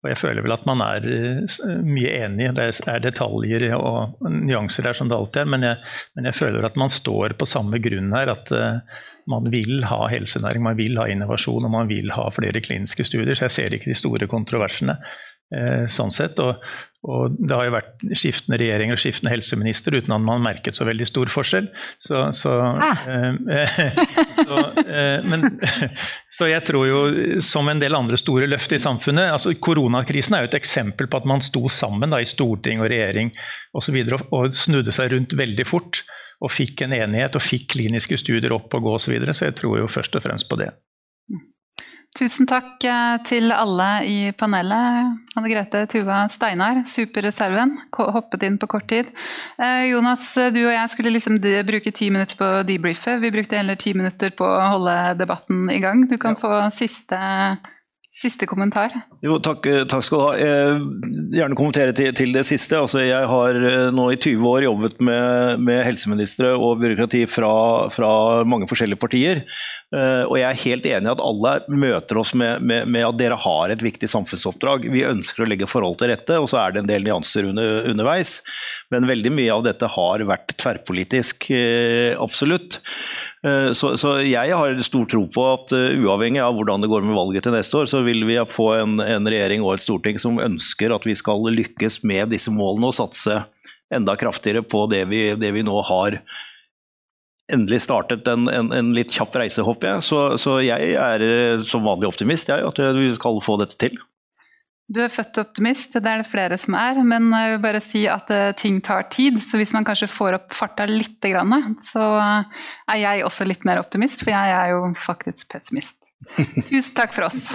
Og jeg føler vel at man er uh, mye enig. Det er detaljer og nyanser her som det alltid er, men jeg, men jeg føler at man står på samme grunn her. at uh, man vil ha helsenæring, man vil ha innovasjon og man vil ha flere kliniske studier. Så jeg ser ikke de store kontroversene. Eh, sånn sett, og, og, Det har jo vært skiftende regjeringer og skiftende helseminister uten at man har merket så veldig stor forskjell. Så, så, ah. eh, (laughs) så, eh, men, (laughs) så, jeg tror jo, som en del andre store løft i samfunnet altså Koronakrisen er jo et eksempel på at man sto sammen da, i storting og regjering og, så videre, og, og snudde seg rundt veldig fort og fikk en enighet og fikk kliniske studier opp og gå osv. Så, videre. så jeg tror jo først og fremst på det. Tusen takk eh, til alle i panelet. Anne Grete Tuva, Steinar, superreserven. Hoppet inn på kort tid. Eh, Jonas, du og jeg skulle liksom bruke ti minutter på å debrife. Vi brukte heller ti minutter på å holde debatten i gang. Du kan ja. få siste Siste kommentar. Jo, takk, takk, skal du ha. Jeg gjerne kommentere til, til det siste. Altså, jeg har eh, nå i 20 år jobbet med, med helseministre og byråkrati fra, fra, mange forskjellige partier. Eh, og jeg er helt enig i at alle møter oss med, med, med, at dere har et viktig samfunnsoppdrag. Vi ønsker å legge forhold til rette, og så er det en del nyanser under, underveis. Men veldig mye av dette har vært tverrpolitisk, eh, absolutt. Eh, så, så, jeg har stor tro på at uh, uavhengig av hvordan det går med valget til neste år, så vil vi få en, en, regjering og et storting som ønsker at vi skal lykkes med disse målene og satse enda kraftigere på det vi, det vi nå har endelig startet en, en, en litt kjapp reise, håper jeg. Så, så jeg er eh, som vanlig optimist, jeg, at vi skal få dette til. Du er født optimist, det er det flere som er. Men jeg vil bare si at uh, ting tar tid. Så hvis man kanskje får opp farta litt, så uh, er jeg også litt mer optimist, for jeg er jo faktisk pessimist. (laughs) Tusen takk for oss.